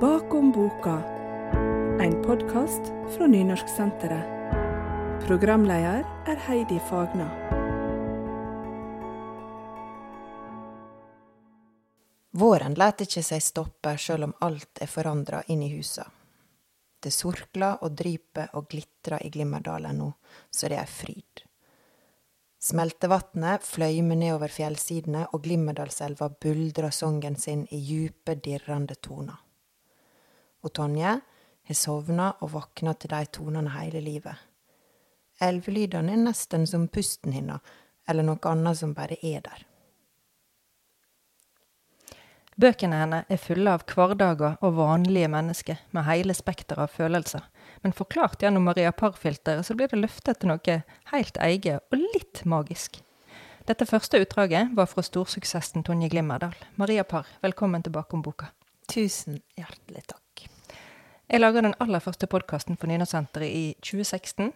Bakom boka, en podkast fra Nynorsksenteret. Programleder er Heidi Fagna. Våren lar ikke seg stoppe sjøl om alt er forandra inn i husa. Det sorkler og dryper og glitrer i Glimmerdalen nå, så det er fryd. Smeltevatnet fløymer nedover fjellsidene, og Glimmerdalselva buldrer songen sin i djupe, dirrende toner. Og Tonje har sovna og våkna til de tonene hele livet. Elvelydene er nesten som pusten hennes, eller noe annet som bare er der. Bøkene hennes er fulle av hverdager og vanlige mennesker med hele spekteret av følelser. Men forklart gjennom Maria Parr-filteret så blir det løftet til noe helt eget og litt magisk. Dette første utdraget var fra storsuksessen Tonje Glimmerdal. Maria Parr, velkommen tilbake om boka. Tusen hjertelig takk. Jeg laga den aller første podkasten for Nynasenteret i 2016.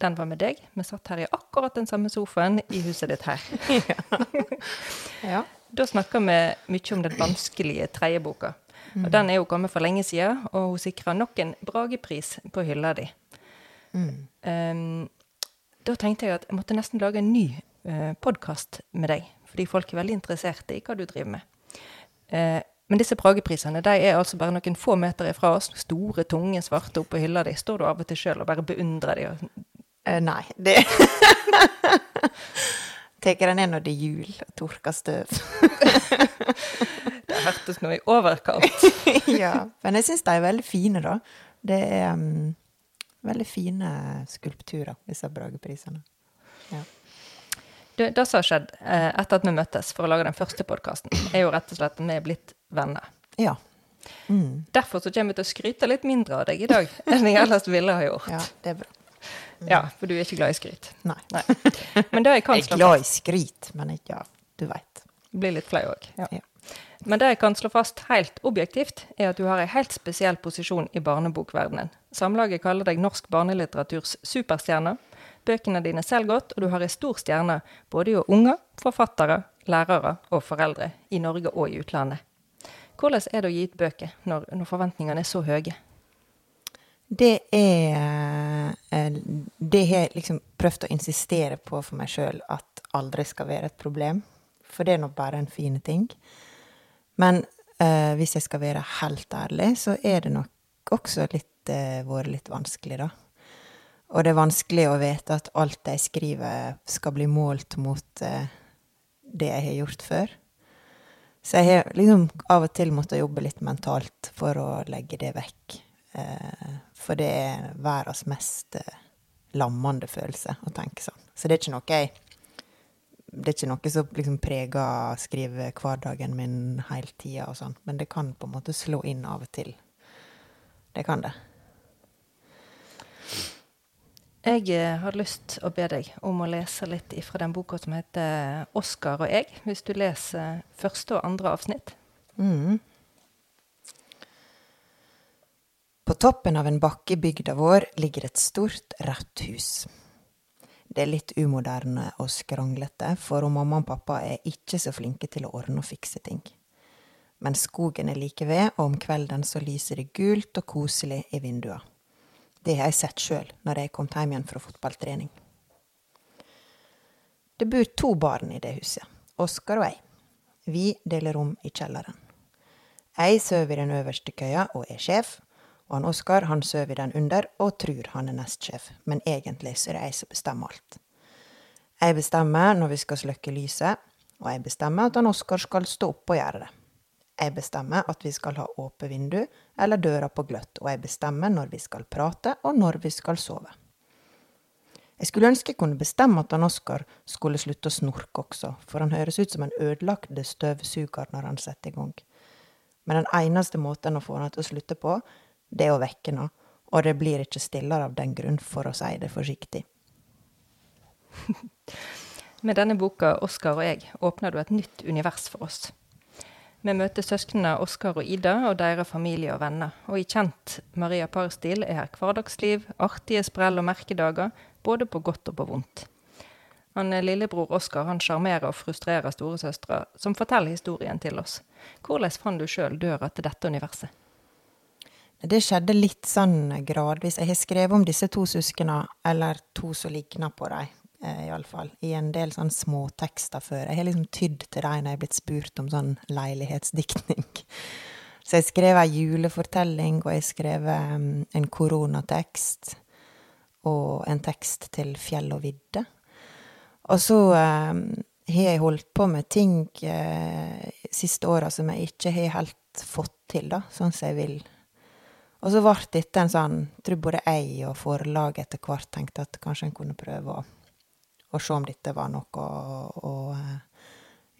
Den var med deg. Vi satt her i akkurat den samme sofaen i huset ditt her. Ja. Da snakker vi mye om den vanskelige tredje boka. Og den er jo kommet for lenge siden, og hun sikra nok en Bragepris på hylla di. Mm. Um, da tenkte jeg at jeg måtte nesten lage en ny uh, podkast med deg, fordi folk er veldig interessert i hva du driver med. Eh, men disse Prageprisene de er altså bare noen få meter ifra oss. Store, tunge, svarte oppå hylla di. Står du av og til sjøl og bare beundrer de? Og... Eh, nei, det Tar den ned når det er jul og tørker støv. Det hørtes noe i overkant. ja, men jeg syns de er veldig fine, da. Det er um, veldig fine skulpturer, disse Brageprisene. Ja. Det, det som har skjedd eh, etter at vi møttes for å lage den første podkasten, er jo rett og slett at vi er blitt venner. ja. Mm. Derfor så kommer jeg til å skryte litt mindre av deg i dag enn jeg ellers ville ha gjort. Ja, det er bra. Ja, for du er ikke glad i skryt. Nei. Nei. Men det jeg kan Jeg er glad i skryt, men ikke ja, du veit. Blir litt flau òg. Ja. Ja. Men det jeg kan slå fast helt objektivt, er at du har en helt spesiell posisjon i barnebokverdenen. Samlaget kaller deg norsk barnelitteraturs superstjerne. Bøkene dine selger godt, og du har en stor stjerne både hos unger, forfattere, lærere og foreldre i Norge og i utlandet. Hvordan er det å gi ut bøker når, når forventningene er så høye? Det er eh, Det har jeg liksom prøvd å insistere på for meg sjøl at aldri skal være et problem. For det er nå bare en fin ting. Men eh, hvis jeg skal være helt ærlig, så er det nok også litt, eh, vært litt vanskelig, da. Og det er vanskelig å vite at alt jeg skriver, skal bli målt mot eh, det jeg har gjort før. Så jeg har liksom av og til måttet jobbe litt mentalt for å legge det vekk. Eh, for det er verdens mest eh, lammende følelse å tenke sånn. Så det er ikke noe jeg Det er ikke noe som liksom preger skrivehverdagen min hele tida og sånn, men det kan på en måte slå inn av og til. Det kan det. Jeg eh, har lyst å be deg om å lese litt fra den boka som heter 'Oskar og jeg', hvis du leser første og andre avsnitt. Mm. På toppen av en bakke i bygda vår ligger et stort, rødt hus. Det er litt umoderne og skranglete, for mamma og pappa er ikke så flinke til å ordne og fikse ting. Men skogen er like ved, og om kvelden så lyser det gult og koselig i vinduene. Det har jeg sett sjøl når jeg kom hjem igjen fra fotballtrening. Det bor to barn i det huset, Oskar og jeg. Vi deler rom i kjelleren. Jeg sover i den øverste køya og er sjef, og han Oskar han sover i den under og tror han er nestsjef, men egentlig så er det jeg som bestemmer alt. Jeg bestemmer når vi skal slukke lyset, og jeg bestemmer at han Oskar skal stå opp og gjøre det. Jeg bestemmer at vi skal ha åpent vindu eller døra på gløtt, og jeg bestemmer når vi skal prate og når vi skal sove. Jeg skulle ønske jeg kunne bestemme at han Oskar skulle slutte å snorke også, for han høres ut som en ødelagte støvsuger når han setter i gang. Men den eneste måten å få han til å slutte på, det er å vekke han, og det blir ikke stillere av den grunn, for å si det forsiktig. Med denne boka 'Oskar og jeg' åpner du et nytt univers for oss. Vi møter søsknene Oskar og Ida og deres familie og venner. Og i kjent Maria Parr-stil er her hverdagsliv, artige sprell og merkedager, både på godt og på vondt. Han Lillebror Oskar han sjarmerer og frustrerer storesøstera, som forteller historien til oss. Hvordan fant du sjøl døra til dette universet? Det skjedde litt sånn gradvis. Jeg har skrevet om disse to søsknene, eller to som ligner på dem, iallfall, i en del sånn småtekster før. Jeg har liksom tydd til dem når jeg er blitt spurt om sånn leilighetsdiktning. Så jeg skrev ei julefortelling, og jeg skrev en koronatekst. Og en tekst til fjell og vidde. Og så um, har jeg holdt på med ting uh, siste åra som jeg ikke har helt fått til, da, sånn som jeg vil og så ble dette en sånn Jeg tror både jeg og forlaget etter hvert tenkte at kanskje en kunne prøve å, å se om dette var noe å, å, eh,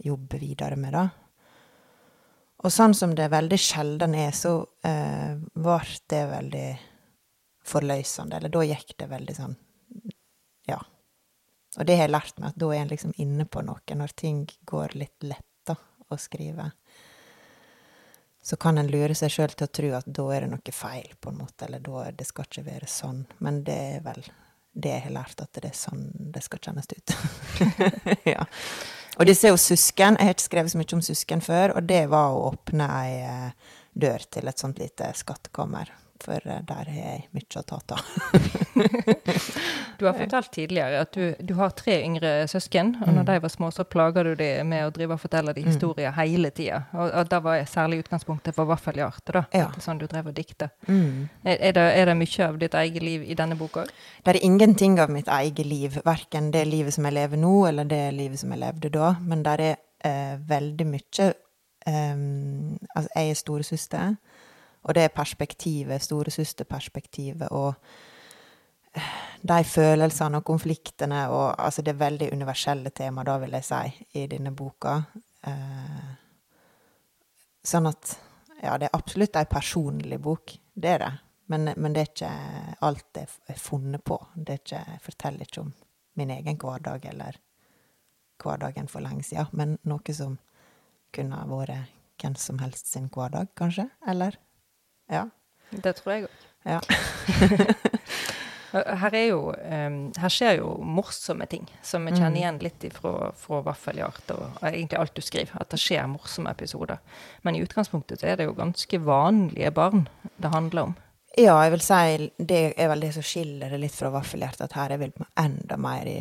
jobbe videre med, da. Og sånn som det veldig sjelden er, så eh, var det veldig forløsende. Eller da gikk det veldig sånn Ja. Og det har jeg lært meg, at da er en liksom inne på noe, når ting går litt lett da, å skrive så kan en lure seg sjøl til å tro at da er det noe feil, på en måte, eller da det skal ikke være sånn. Men det er vel det jeg har lært, at det er sånn det skal kjennes ut. ja. Og disse er jo søsken. Jeg har ikke skrevet så mye om søsken før, og det var å åpne ei eh, dør til et sånt lite skattekammer for eh, der har jeg mye å ta av. du har fortalt tidligere at du, du, har tre yngre søsken, og når mm. de var små, så plager du dem med å drive og fortelle de mm. historier mm. hele tida. Og, og da var særlig utgangspunktet for vaffelhjerte, da. Ja. Sånn du drev og dikta. Mm. Er, er, det, er, det, mye av ditt eget liv i denne boka òg? Det er ingenting av mitt eget liv. Verken det livet som jeg lever nå, eller det livet som jeg levde da. Men det er eh, veldig mye um, Altså, jeg er storesøster. Og det perspektivet, storesøsterperspektivet, og eh, de følelsene og konfliktene og Altså, det veldig universelle tema, da, vil jeg si, i denne boka. Eh, sånn at Ja, det er absolutt ei personlig bok. Det er det. Men, men, det er ikke alt det er funnet på. Det er ikke, jeg forteller ikke om min egen hverdag eller hverdagen for lenge siden, men noe som kunne vært hvem som helst sin hverdag, kanskje? Eller? Ja. Det tror jeg òg. Ja. her, er jo, um, her skjer jo morsomme ting, som vi kjenner mm. igjen litt fra, fra Vaffelhjart og egentlig alt du skriver. At det skjer morsomme episoder. Men i utgangspunktet så er det jo ganske vanlige barn det handler om. Ja, jeg vil si det er vel det som skiller det litt fra Vaffelhjert, at her er vi enda mer i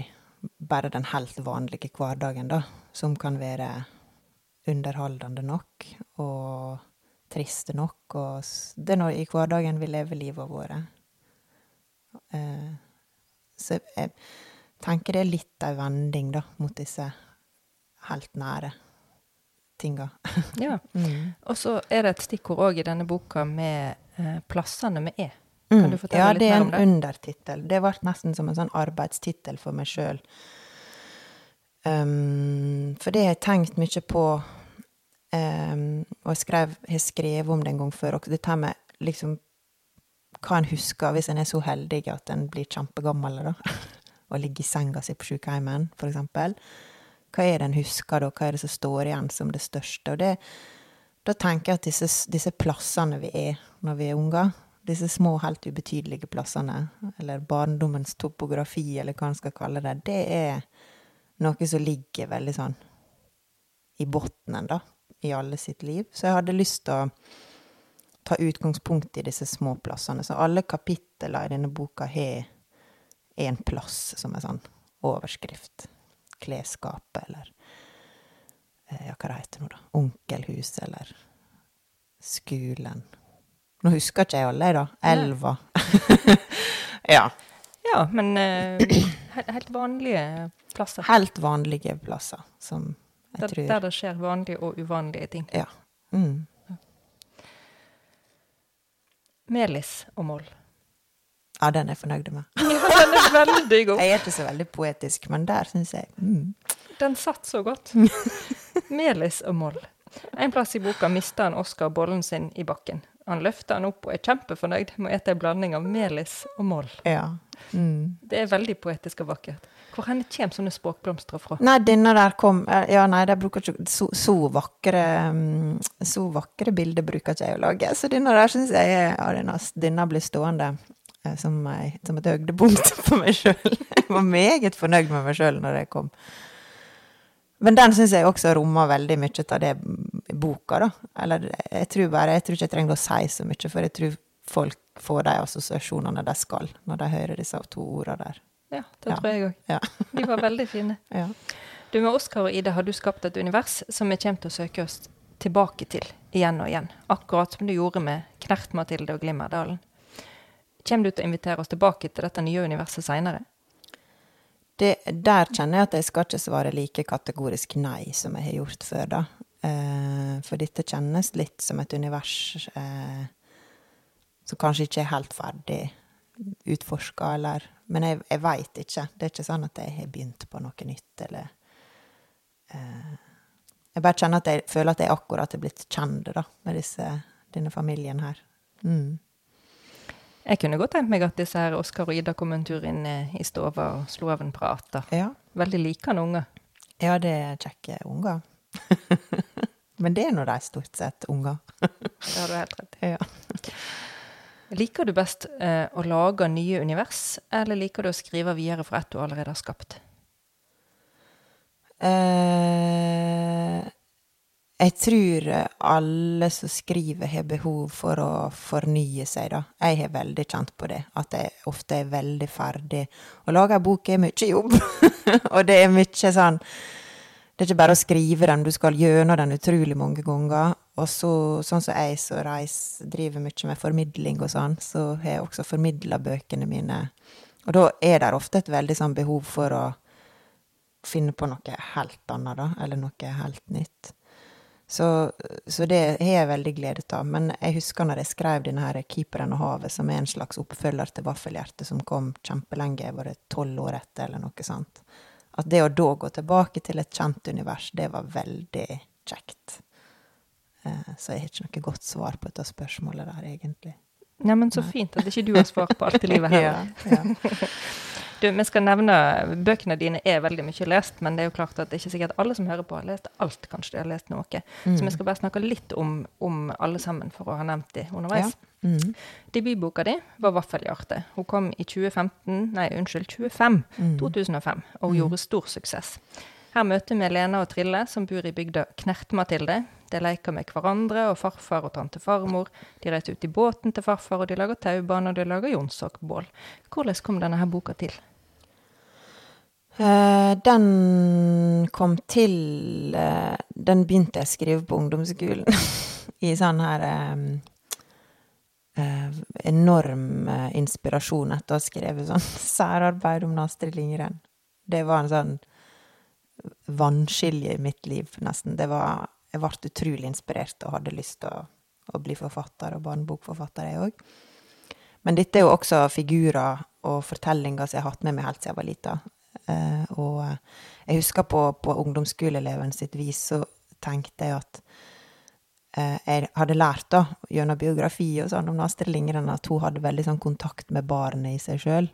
bare den helt vanlige hverdagen, da. Som kan være underholdende nok. og triste nok, og det er når, i hverdagen vi lever livet våre. Uh, så jeg tenker det er litt av vending, da, mot disse helt nære tinga. ja. Mm. Og så er det et stikkord òg i denne boka med eh, plassene med E. Kan du fortelle ja, litt mer om det? Ja, det er en undertittel. Det ble nesten som en sånn arbeidstittel for meg sjøl. Um, for det har jeg tenkt mye på og jeg skrev, har skrevet om det en gang før og dette med liksom hva en husker hvis en er så heldig at en blir kjempegammel da, og ligger i senga si på sykeheimen, for eksempel. Hva er det en husker da? Hva er det som står igjen som det største? Og det, da tenker jeg at disse, disse plassene vi er når vi er unger, disse små, helt ubetydelige plassene, eller barndommens topografi, eller hva en skal kalle det, det er noe som ligger veldig sånn i bunnen, da i alle sitt liv. Så jeg hadde lyst til å ta utgangspunkt i disse små plassene. Så alle kapitler i denne boka har en plass som er sånn overskrift. Klesskapet, eller eh, ja, hva det heter nå, da? Onkelhuset, eller skolen. Nå husker ikke jeg alle, da. Elva. ja. Ja, men uh, helt vanlige plasser. Helt vanlige plasser som der, der, det skjer vanlige og uvanlige ting. Ja. Mm. Melis og moll. Ja, den er jeg fornøyd med. ja, den er veldig god. Jeg er ikke så veldig poetisk, men der syns jeg mm. Den satt så godt. Melis og moll. En plass i boka mister han Oskar bollen sin i bakken. Han løfter han opp og er kjempefornøyd med å ete en blanding av melis og moll. Ja. Mm. Det er veldig poetisk og vakkert. Hvor henne kommer sånne språkblomster fra? Nei, denne der kom eh, Ja, nei, de bruker ikke så, så, vakre mm, Så vakre bilder bruker ikke jeg å lage. Så denne der syns jeg ja, denne, blir stående som, som, som, et høydepunkt for meg sjøl. Jeg var meget fornøyd med meg sjøl når jeg kom. Men den syns jeg også rommer veldig mye av det boka, da. Eller jeg tror bare Jeg tror ikke jeg trenger å si så mye, for jeg tror folk får de assosiasjonene de skal, når de hører disse to ordene der. Ja, det Ja. tror jeg òg. Ja. De var veldig fine. Ja. Du, Med Oskar og Ida har du skapt et univers som vi kommer til å søke oss tilbake til igjen og igjen. Akkurat som du gjorde med Knert-Mathilde og Glimmerdalen. Kommer du til å invitere oss tilbake til dette nye universet seinere? Det, der kjenner jeg at jeg skal ikke svare like kategorisk nei som jeg har gjort før, da. Eh, for dette kjennes litt som et univers eh, som kanskje ikke er helt ferdig utforska, eller Men jeg, jeg veit ikke. Det er ikke sånn at jeg har begynt på noe nytt, eller eh, Jeg bare kjenner at jeg føler at jeg akkurat er blitt kjent, da, med disse, denne familien her. Mm. Jeg kunne godt tenkt meg at disse her Oskar og Ida kom en tur inn i stua og slo av en prat. Ja. Veldig likende unger. Ja, det er kjekke unger. Men det er nå de stort sett unger. Det har du helt rett i. Ja. Liker du best eh, å lage nye univers, eller liker du å skrive videre fra et du allerede har skapt? Eh, jeg tror alle som skriver, har behov for å fornye seg, da. Jeg har veldig kjent på det, at jeg ofte er veldig ferdig. Å lage en bok er mye jobb, og det er mye sånn Det er ikke bare å skrive den, du skal gjennom den utrolig mange ganger. Og så, sånn som jeg som reis, driver mye med formidling og sånn, så har jeg også formidla bøkene mine. Og da er det ofte et veldig sånn behov for å finne på noe helt annet, da, eller noe helt nytt. Så, så det har jeg veldig glede av. Men jeg husker når jeg skrev denne 'Keeperen og havet', som er en slags oppfølger til 'Vaffelhjertet', som kom kjempelenge, var det tolv år etter, eller noe sånt. At det å da gå tilbake til et kjent univers, det var veldig kjekt. Eh, Så jeg har ikke noe godt svar på dette spørsmålet der, egentlig. Neimen, så fint at ikke du har svar på alt i livet her. Ja, ja. Du, vi skal nevne Bøkene dine er veldig mye lest, men det er jo klart at det er ikke sikkert alle som hører på, har lest alt. Kanskje de har lest noe. Så vi skal bare snakke litt om, om alle sammen, for å ha nevnt de underveis. Ja. Mhm. Debutboka di var 'Vaffelhjerte'. Hun kom i 2015, nei, unnskyld, 25, Mm. 2005, og hun gjorde stor suksess. Her møter vi Lena og Trille, som bor i bygda Knert-Mathilde. De leker med hverandre og farfar og tante farmor. De reiser ut i båten til farfar, og de lager taubane, og de lager jonsokbål. Hvordan kom denne her boka til? Uh, Den kom til uh, Den begynte jeg å skrive på ungdomsskolen. I sånn her eh, enorm eh, inspirasjon etter å ha skrevet sånn særarbeid om Astrid Lindgren. Det var en sånn vannskilje i mitt liv, nesten. Det var Jeg ble utrolig inspirert og hadde lyst til å, å bli forfatter og barnebokforfatter, jeg òg. Men dette er jo også figurer og fortellinger som jeg har hatt med meg helt siden jeg var lita. Eh, og eh, jeg husker på, på ungdomsskoleeleven sitt vis, så tenkte jeg at eh, jeg hadde lært da, gjennom biografi og sånn om Astrid Lindgren, at hun hadde veldig sånn kontakt med barnet i seg sjøl.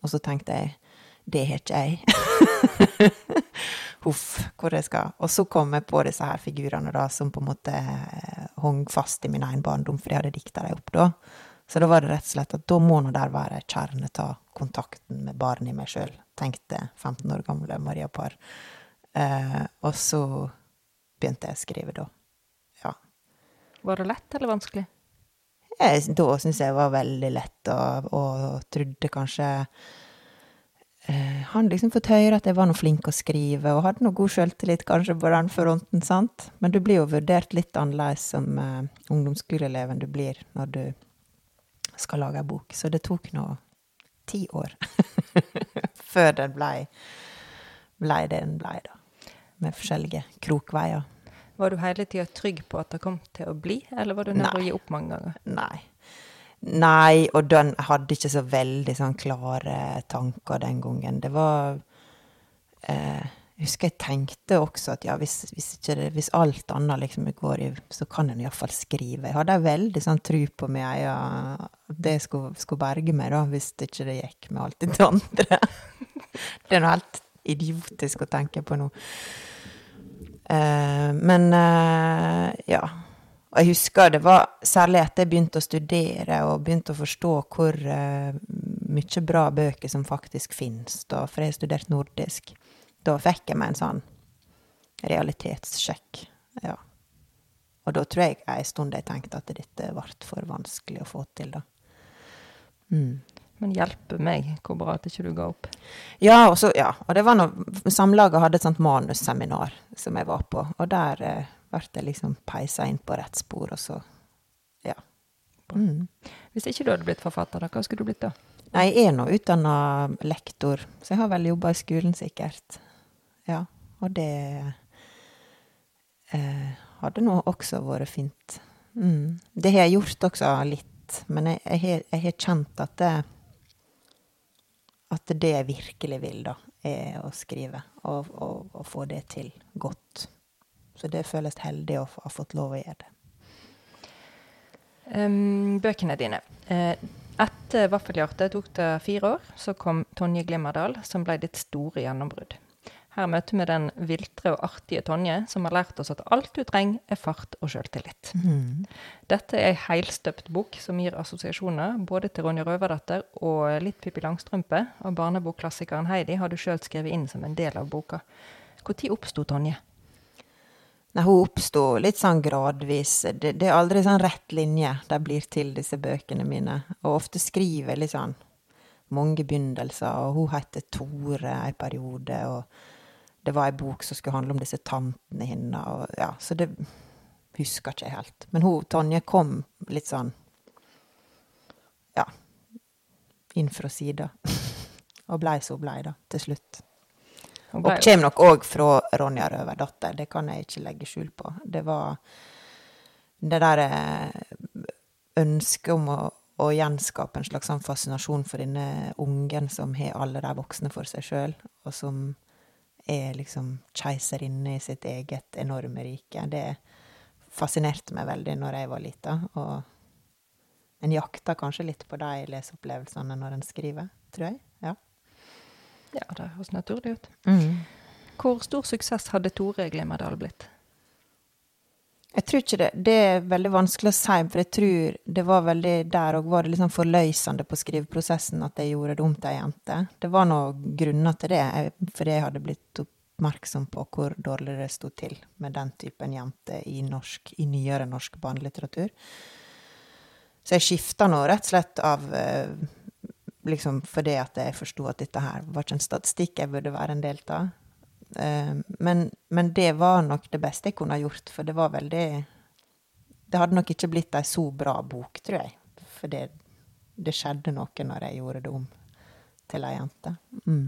Og så tenkte jeg det har ikke jeg. Huff, hvor jeg skal. Og så kom jeg på disse her figurene da, som på en måte eh, hang fast i min egen barndom, for jeg hadde dikta dem opp da. Så da var det rett og slett at da må nå der være kjerne ta kontakten med barnet i meg sjøl, tenkte 15 år gamle Maria Parr. Eh, og så begynte jeg å skrive, da. Var det lett eller vanskelig? Jeg, da syns jeg var veldig lett, og, og trodde kanskje eh, Han liksom fått høre at jeg var noe flink å skrive, og hadde noe god sjøltillit kanskje på den fronten, sant. Men du blir jo vurdert litt annerledes som eh, ungdomsskoleeleven du blir når du skal lage ei bok. Så det tok nå ti år før den blei ble det den blei, da. Med forskjellige krokveier. Var du hele tida trygg på at det kom til å bli, eller var du nær å gi opp mange ganger? Nei. Nei, og den hadde ikke så veldig sånn klare tanker den gangen. Det var eh, Jeg husker jeg tenkte også at ja, hvis, hvis, det, hvis alt annet liksom går i, så kan en iallfall skrive. Jeg hadde veldig sånn tru på meg egen At det skulle, skulle berge meg, da, hvis det ikke det gikk med alt det andre. det er noe helt idiotisk å tenke på nå. Eh, men eh, ja. Og jeg husker det var særlig etter jeg begynte å studere og begynte å forstå hvor eh, mye bra bøker som faktisk finnes, da, for jeg har studert nordisk. Da fikk jeg meg en sånn realitetssjekk. Ja. Og da tror jeg en stund jeg tenkte at dette ble for vanskelig å få til, da. Mm. Men hjelpe meg, hvor bra at ikke du ga opp. Ja, og, så, ja, og det var når Samlaget hadde et sånt manusseminar som jeg var på, og der eh, ble jeg liksom peisa inn på rett spor, og så ja. Mm. Hvis ikke du hadde blitt forfatter, da, hva skulle du blitt da? Nei, jeg er nå utdanna lektor, så jeg har vel jobba i skolen, sikkert. Ja, og det eh, hadde nå også vært fint. Mm. Det har jeg gjort også litt, men jeg, jeg, jeg har kjent at det at det jeg virkelig vil, da, er å skrive. Og, og, og få det til godt. Så det føles heldig å ha fått lov å gjøre det. Um, bøkene dine. Uh, etter 'Vaffelhjerte' tok det fire år. Så kom Tonje Glimmerdal, som ble ditt store gjennombrudd. Her møter vi den viltre og artige Tonje, som har lært oss at alt du trenger, er fart og sjøltillit. Mm. Dette er ei heilstøpt bok som gir assosiasjoner både til Ronja Røverdatter og litt Pippi Langstrømpe, og barnebokklassikeren Heidi har du sjøl skrevet inn som en del av boka. Når oppsto Tonje? Nei, Hun oppsto litt sånn gradvis. Det, det, er aldri sånn rett linje det blir til disse bøkene mine. Og ofte skriver litt sånn mange begynnelser, og hun heter Tore en periode. og det var ei bok som skulle handle om disse tantene hennes. Ja, så det husker ikke jeg helt. Men hun, Tonje kom litt sånn Ja, inn fra sida. og blei så blei, da, til slutt. Og kommer nok òg fra Ronja Røverdatter, det kan jeg ikke legge skjul på. Det var det derre eh, ønsket om å, å, gjenskape en slags sånn fascinasjon for denne ungen som har alle de voksne for seg sjøl, og som er liksom keiserinne i sitt eget enorme rike. Det fascinerte meg veldig når jeg var lita. Og en jakter kanskje litt på de leseopplevelsene når en skriver, tror jeg. Ja, ja det høres naturlig ut. Mm. Hvor stor suksess hadde Tore Glimmerdal blitt? Jeg tror ikke det. Det er veldig vanskelig å si, for jeg tror det var veldig Der òg var det liksom forløsende på skriveprosessen at jeg gjorde det om til ei jente. Det var noen grunner til det, fordi jeg hadde blitt oppmerksom på hvor dårlig det sto til med den typen jente i, norsk, i nyere norsk barnelitteratur. Så jeg skifta nå rett og slett av eh, Liksom fordi at jeg forsto at dette her var ikke en statistikk jeg burde være en del av. Eh, men, men, det var nok det beste jeg kunne ha gjort, for det var veldig Det hadde nok ikke blitt ei så bra bok, tror jeg. For det, det, skjedde noe når jeg gjorde det om til ei jente. Mm.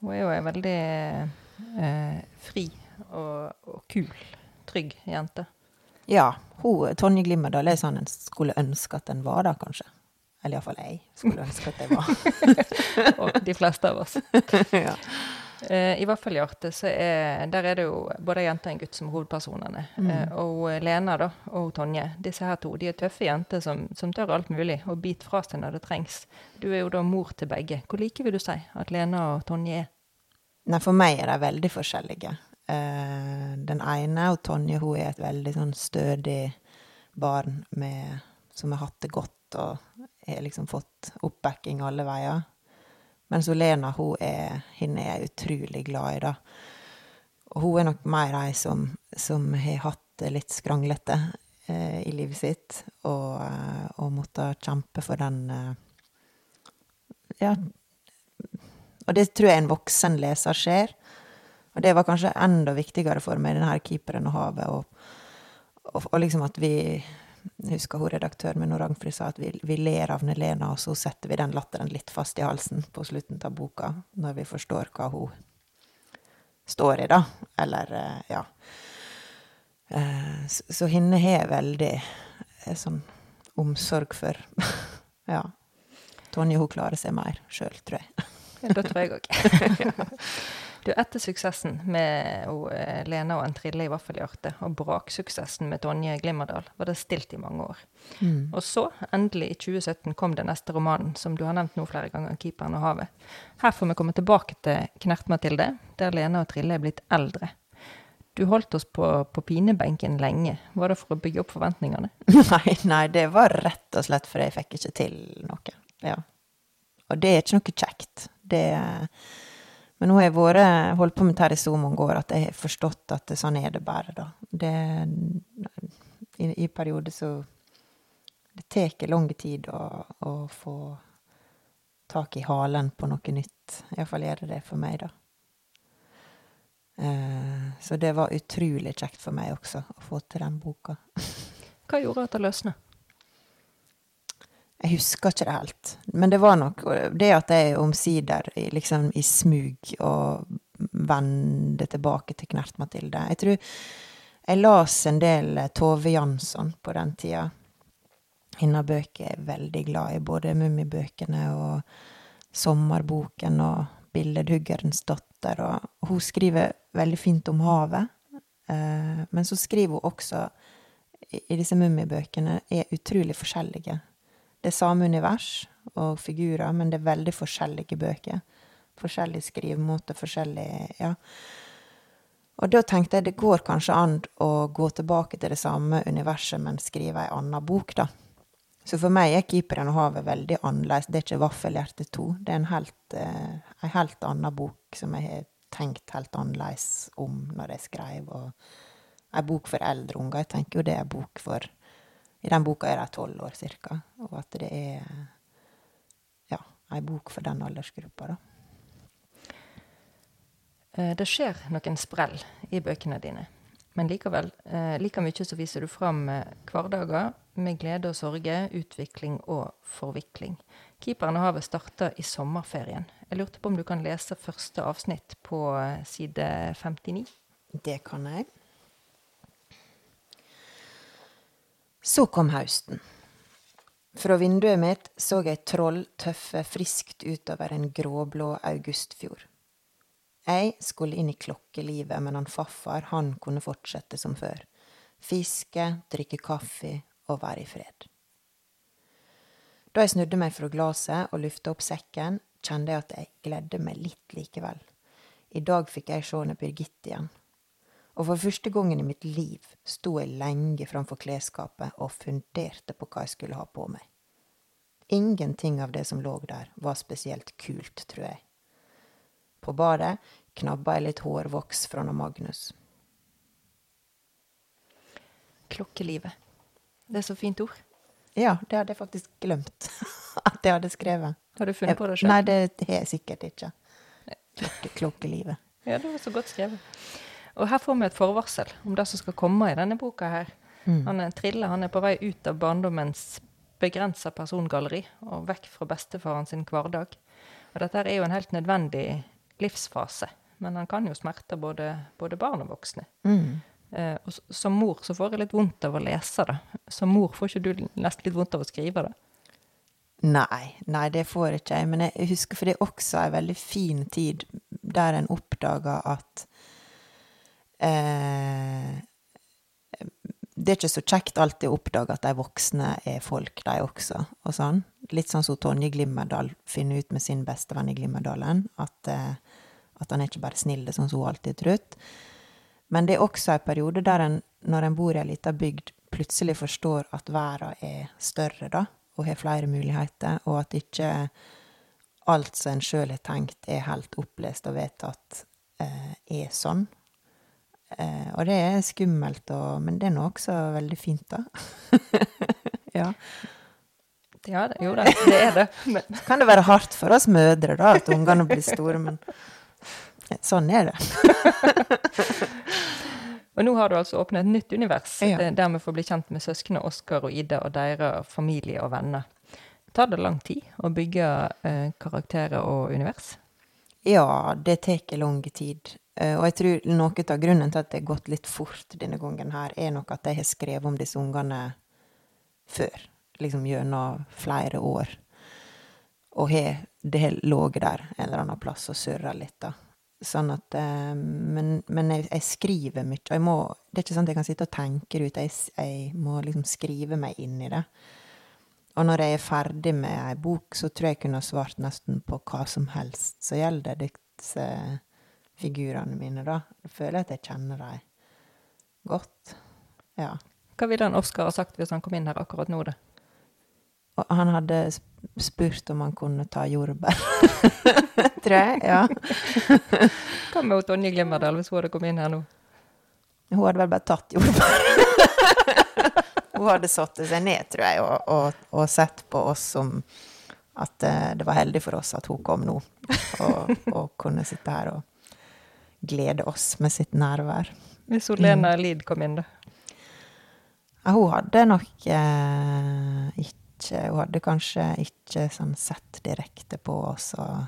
Hun er jo ei veldig eh, fri og, og, kul, trygg jente. Ja. Hun, Tonje Glimmerdal er sånn en skulle ønske at en var da, kanskje. Eller iallfall jeg skulle ønske at jeg var. og de fleste av oss. ja. Eh, I hvert fall i Arte, så er, der er det jo både ei jente og en gutt som er hovedpersonene. Mm. Eh, og Lena da, og Tonje, disse her to, de er tøffe jenter som, som tør alt mulig, og biter fra seg når det trengs. Du er jo da mor til begge. Hvor like vil du si at Lena og Tonje er? Nei, for meg er de veldig forskjellige. Den ene, og Tonje, hun er et veldig sånn stødig barn med, som har hatt det godt og har liksom fått oppbacking alle veier. Mens Lena, hun er, henne er jeg utrolig glad i, da. Og hun er nok mer ei som, som har hatt det litt skranglete eh, i livet sitt, og, eh, og måtte kjempe for den eh, Ja. Og det tror jeg en voksen leser ser. Og det var kanskje enda viktigere for meg, denne 'Keeperen og havet', og, og, og liksom at vi jeg husker hun redaktøren min Ragnfrid sa at vi, vi, ler av Nelena, og så setter vi den latteren litt fast i halsen på slutten av boka, når vi forstår hva hun står i, da. Eller, eh, ja. Eh, så, så henne har jeg veldig eh, sånn omsorg for. ja. Tonje, hun klarer seg mer sjøl, tror jeg. ja, det tror jeg òg. Du, etter suksessen med eh, Lena og en trille i vaffelhjerte, og braksuksessen med Tonje Glimmerdal, var det stilt i mange år. Mm. Og så, endelig i 2017, kom den neste romanen, som du har nevnt nå flere ganger, 'Keeperen og havet'. Her får vi komme tilbake til Knert-Mathilde, der Lena og Trille er blitt eldre. Du holdt oss på, på pinebenken lenge. Var det for å bygge opp forventningene? Nei, nei, det var rett og slett fordi jeg fikk ikke til noe. Ja. Og det er ikke noe kjekt. Det men nå har jeg vært, holdt på med dette i så mange år at jeg har forstått at sånn er det bare, da. Det, i, i perioder så Det tar lang tid å, å få tak i halen på noe nytt. Iallfall gjør det det for meg, da. Eh, så det var utrolig kjekt for meg også å få til den boka. Hva gjorde at det løsna? Jeg husker ikke det helt. Men det var nok det at jeg omsider liksom i smug og vende tilbake til Knert Mathilde. Jeg tror jeg las en del Tove Jansson på den tida. Hennes bøker er jeg veldig glad i, både Mummibøkene og Sommerboken og Billedhuggerens datter. Og hun skriver veldig fint om havet. Eh, men så skriver hun også, i disse Mummibøkene, er utrolig forskjellige. Det er samme univers og figurer, men det er veldig forskjellige bøker. Forskjellig skrivemåte, forskjellig Ja. Og da tenkte jeg det går kanskje an å gå tilbake til det samme universet, men skrive ei anna bok, da. Så for meg er 'Keeperen og havet' veldig annerledes. Det er ikke 'Vaffelhjerte 2'. Det er en helt, eh, helt annen bok som jeg har tenkt helt annerledes om når jeg skrev. Og ei bok for eldre unger. Jeg tenker jo det er ei bok for I den boka er de tolv år cirka. Og at det er ja, ei bok for den aldersgruppa, da. Eh, det skjer noen sprell i bøkene dine. Men likevel, eh, like mye så viser du fram eh, hverdager med glede og sorge, utvikling og forvikling. 'Keeperen og havet' starta i sommerferien. Jeg lurte på om du kan lese første avsnitt på side 59? Det kan jeg. Så kom høsten. Fra vinduet mitt så jeg troll tøffe friskt utover en gråblå augustfjord. Jeg skulle inn i klokkelivet, men han faffar, han kunne fortsette som før. Fiske, drikke kaffe og være i fred. Da jeg snudde meg fra glasset og lufta opp sekken, kjente jeg at jeg gledde meg litt likevel. I dag fikk jeg se Birgitte igjen. Og for første gangen i mitt liv sto jeg lenge framfor klesskapet og funderte på hva jeg skulle ha på meg. Ingenting av det som lå der, var spesielt kult, tror jeg. På badet knabba jeg litt hårvoks fra Magnus. Klokkelivet. Det er så fint ord. Ja, det hadde jeg faktisk glemt at jeg hadde skrevet. Har du funnet på det sjøl? Nei, det har jeg sikkert ikke. Klokke, klokkelivet. Ja, det var så godt skrevet. Og her får vi et forvarsel om det som skal komme i denne boka her. Mm. Han er Trille han er på vei ut av barndommens begrensa persongalleri og vekk fra bestefaren sin hverdag. Og dette er jo en helt nødvendig livsfase. Men han kan jo smerte både, både barn og voksne. Mm. Eh, og som mor så får jeg litt vondt av å lese det. Som mor får ikke du nesten litt vondt av å skrive det? Nei, nei, det får ikke jeg. Men jeg husker, for det er også en veldig fin tid der en oppdager at Det er ikke så kjekt alltid å oppdage at de voksne er folk, de også, og sånn. Litt sånn som Tonje Glimmerdal finner ut med sin bestevenn i Glimmerdalen, at eh, at han er ikke bare snill, sånn som hun alltid har trodd. Men det er også en periode der en, når en bor i ei lita bygd, plutselig forstår at verden er større, da, og har flere muligheter, og at ikke alt som en sjøl har tenkt, er helt opplest og vedtatt, eh, er sånn. Eh, og det er skummelt, og, men det er nå også veldig fint, da. ja. Ja, det, jo da, det er det. Men. Kan det være hardt for oss mødre, da, at ungene blir store, men Sånn er det. og nå har du altså åpnet et nytt univers, ja. Eh, der vi får bli kjent med søsknene Oskar og Ida og deres familie og venner. Tar det lang tid å bygge eh, karakterer og univers? Ja, det tar lang tid. Uh, og jeg tror noe av grunnen til at det har gått litt fort denne gangen her, er nok at jeg har skrevet om disse ungene før. Liksom gjennom flere år. Og har, det har ligget der en eller annen plass og surra litt, da. Sånn at eh, Men, men jeg, jeg, skriver mye. Jeg må Det er ikke sånn at jeg kan sitte og tenke det ut. Jeg, jeg, må liksom skrive meg inn i det. Og når jeg er ferdig med ei bok, så tror jeg jeg kunne svart nesten på hva som helst som gjelder disse figurene mine, da. Jeg føler at jeg kjenner dem godt. Ja. Hva ville han Oskar ha sagt hvis han kom inn her akkurat nå, da? Og han hadde spurt om han kunne ta jordbær. Tror jeg. Ja. Hva med Tonje Glimmerdal, hvis hun hadde kommet inn her nå? Hun hadde vel bare tatt jordbær. hun hadde satt seg ned, tror jeg, og, og, og sett på oss som at eh, det var heldig for oss at hun kom nå, og, og kunne sitte her og glede oss med sitt nærvær. Hvis Lena Lid kom inn, da? Ja, hun hadde nok eh, ikke Hun hadde kanskje ikke sånn sett direkte på oss, og,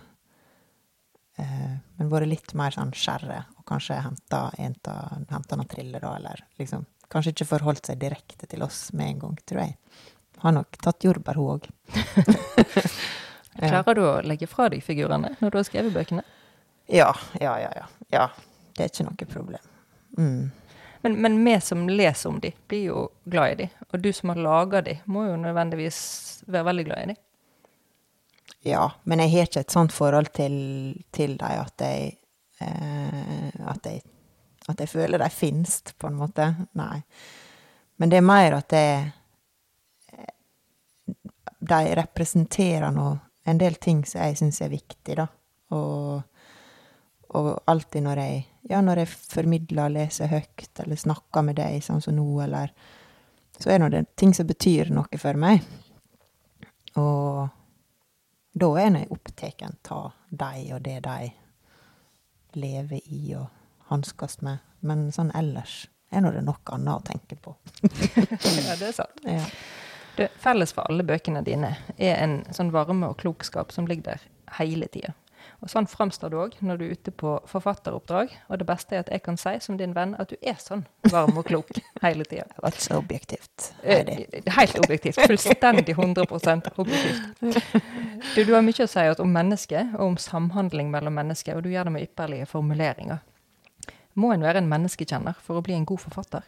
eh, men vært litt mer sånn skjærre, og kanskje henta noen triller, da, eller liksom Kanskje ikke forholdt seg direkte til oss med en gang, tror jeg. Har nok tatt jordbær, hun òg. Klarer du å legge fra deg figurene når du har skrevet bøkene? Ja, ja, ja. ja. ja. Det er ikke noe problem. Mm. Men, men vi som leser om de, blir jo glad i de. Og du som har laga de, må jo nødvendigvis være veldig glad i de. Ja, men jeg har ikke et sånt forhold til, til dem at jeg eh, at jeg at jeg føler de finnes, på en måte. Nei. Men det er mer at det De representerer nå en del ting som jeg syns er viktig, da. Og, og, alltid når jeg Ja, når jeg formidler, leser høyt, eller snakker med deg, sånn som nå, eller Så er det ting som betyr noe for meg. Og da er jeg opptatt av de og det de lever i, og hanskes med. Men sånn ellers er nå det noe annet å tenke på. ja, det er sant. Ja. Du, felles for alle bøkene dine er en sånn varme og klokskap som ligger der hele tida. Og Sånn framstår du òg når du er ute på forfatteroppdrag. Og det beste er at jeg kan si som din venn at du er sånn varm og klok hele tida. Det var så objektivt. Heidi. helt objektivt. Fullstendig 100 objektivt. Du, du har mye å si om mennesket og om samhandling mellom mennesker, og du gjør det med ypperlige formuleringer. Må en være en menneskekjenner for å bli en god forfatter?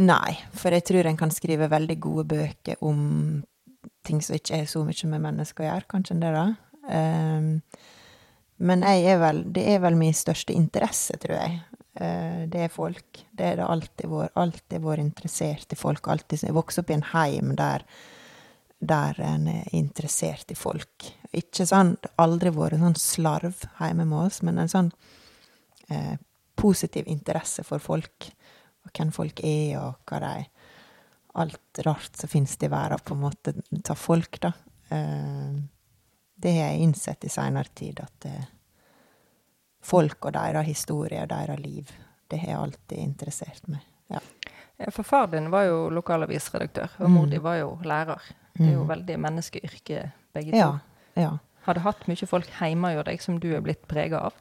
Nei, for jeg tror en kan skrive veldig gode bøker om ting som ikke er så mye med mennesker å gjøre. Kanskje det, da. Um, jeg er vel, det er vel min største interesse, tror jeg. Uh, det er folk. Det er det alltid vært. Alltid vært interessert folk. Alltid, jeg vokste opp i en heim der, der en er interessert i folk. Ikke sånn, aldri vært sånn slarv hjemme med oss, men en sånn eh, positiv interesse for folk, og hvem folk er, og hva de Alt rart som finnes i verden, på en måte, ta folk, da. Eh, det har jeg innsett i seinere tid, at eh, folk og deres historie og deres liv, det har alltid interessert meg. Ja. For far din var jo lokalavisredaktør, og mor mm. di var jo lærer. Det er jo mm. veldig menneskeyrke, begge to. Ja, ja. Har du hatt mye folk hjemme hos deg som du er blitt prega av?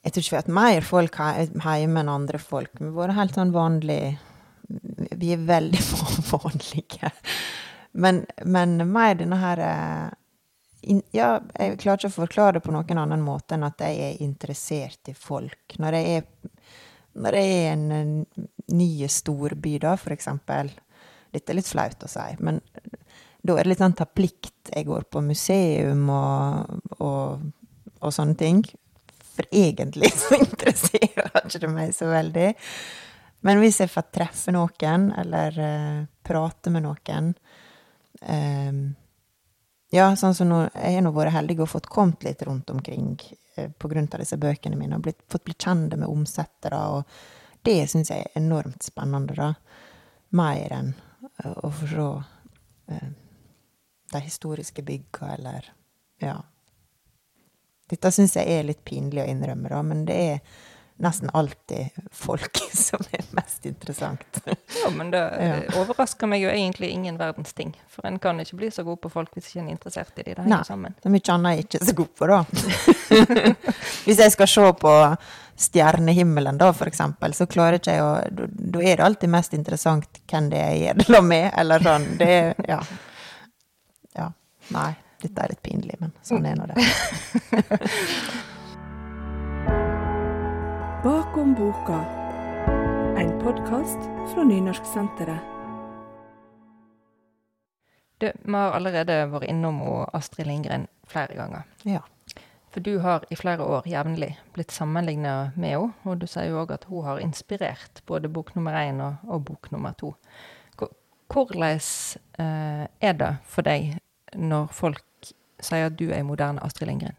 Jeg tror ikke vi har hatt mer folk hjemme enn andre folk. Vi har vært helt sånn vanlige Vi er veldig vanlige. Men, men mer denne her eh, Ja, jeg klarer ikke å forklare det på noen annen måte enn at jeg er interessert i folk. Når jeg er, når jeg er i en ny storby, da, for eksempel Dette er litt flaut å si, men da er det litt sånn ta plikt. Jeg går på museum og, og, og sånne ting. For egentlig så interesserer ikke det meg så veldig. Men hvis jeg får treffe noen, eller uh, prate med noen um, Ja, sånn som nå Jeg har nå vært heldig og fått kommet litt rundt omkring grunn av disse bøkene mine, og blitt, fått bli kjent med omsettere, og det syns jeg er enormt spennende, da. Mer enn uh, å få se de historiske bygga, eller Ja dette syns jeg er litt pinlig å innrømme, da, men det er nesten alltid folk som er mest interessant. ja, men det ja. overrasker meg jo egentlig ingen verdens ting. For en kan ikke bli så god på folk hvis ikke en er interessert i dem. Det Nei, sammen. Det er mye annet jeg ikke er så god på, da. hvis jeg skal se på stjernehimmelen, da, for eksempel, så klarer ikke jeg å Da er det alltid mest interessant hvem det er jeg gjør det med, eller sånn. Det er Ja. Ja. Nei. Dette er litt pinlig, men sånn er nå det. Bakom boka, en podkast fra Nynorsksenteret. Du, vi har allerede vært innom Astrid Lindgren flere ganger. Ja. For du har i flere år jevnlig blitt sammenligna med henne, og du sier jo òg at hun har inspirert både bok nummer én og, og bok nummer to. Hvordan eh, er det for deg når folk sier at du er moderne Astrid Lindgren?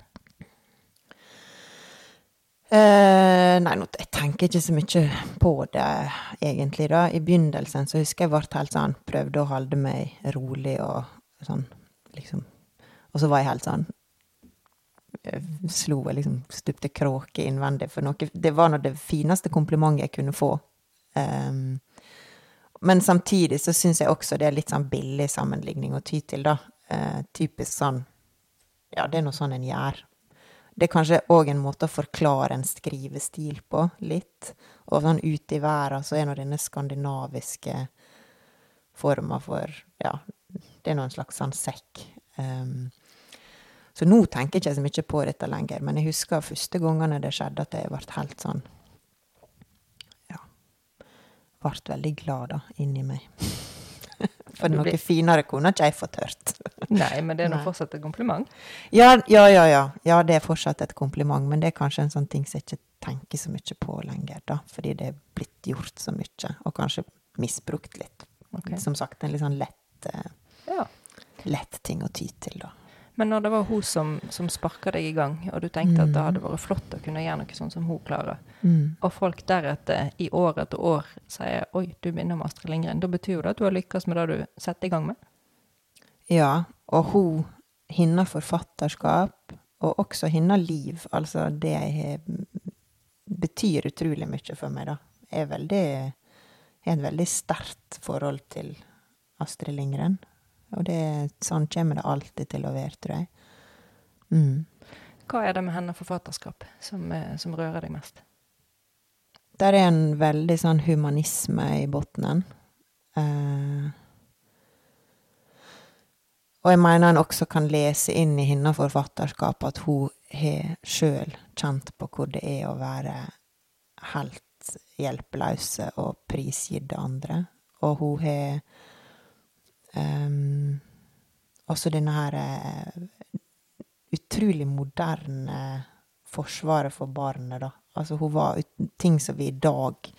Eh, nei, nå, jeg tenker ikke så mye på det, egentlig, da. I begynnelsen så husker jeg ble helt sånn Prøvde å holde meg rolig og sånn, liksom. Og så var jeg helt sånn jeg Slo jeg liksom Stupte kråke innvendig for noe Det var nå det fineste komplimentet jeg kunne få. Um, men samtidig så syns jeg også det er litt sånn billig sammenligning å ty til, da. Uh, typisk sånn Ja, det er nå sånn en gjør. Det er kanskje òg en måte å forklare en skrivestil på, litt. Og sånn ute i verden så er nå denne skandinaviske forma for Ja, det er nå en slags sånn sekk. Um, så nå tenker jeg ikke så mye på dette lenger, men jeg husker første gangene det skjedde, at jeg ble helt sånn Ja. Ble veldig glad, da, inni meg. For noe finere kunne ikke jeg fått hørt. Nei, men det er nå fortsatt et kompliment? Ja, ja, ja, ja, ja. det er fortsatt et kompliment, men det er kanskje en sånn ting som jeg ikke tenker så mye på lenger, da. Fordi det er blitt gjort så mye, og kanskje misbrukt litt. Okay. Som sagt, en litt sånn lett, eh, ja. lett ting å ty til, da. Men når det var hun som, som sparka deg i gang, og du tenkte mm. at det hadde vært flott å kunne gjøre noe sånn som hun klarer, mm. og folk deretter i år etter år sier 'oi, du minner om Astrid Lindgren', da betyr jo det at du har lykkes med det du setter i gang med? Ja, og hun, hennes forfatterskap, og også hennes liv, altså det jeg betyr utrolig mye for meg, da. Jeg er veldig har et veldig sterkt forhold til Astrid Lindgren. Og det, sånn kommer det alltid til å være, tror jeg. Mm. Hva er det med hennes forfatterskap som, eh, som rører deg mest? Der er en veldig sånn humanisme i bunnen. Eh. og jeg mener en også kan lese inn i hennes forfatterskap at hun har sjøl kjent på hvor det er å være helt hjelpeløse og prisgitt andre. Og hun har også denne her uh, utrolig moderne forsvaret for barnet, da. Altså, hun var ting som vi i dag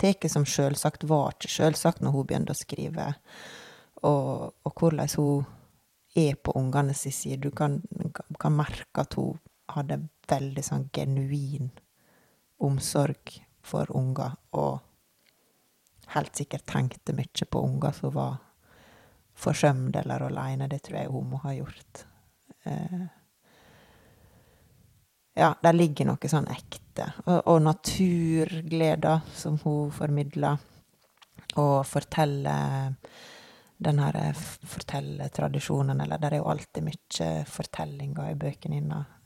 tar som sjølsagt, var ikke sjølsagt når hun begynte å skrive. Og, og hvordan hun er på ungene sin side. Du kan, kan, merke at hun hadde veldig sånn genuin omsorg for unger, og helt sikkert tenkte mye på unger som var forsømd eller aleine. Det tror jeg hun må ha gjort. Eh, ja, der ligger noe sånn ekte. Og, og naturgleder som hun formidler. Og forteller den her eh, fortellertradisjonen, eller der er jo alltid mye fortellinger i bøkene hennes.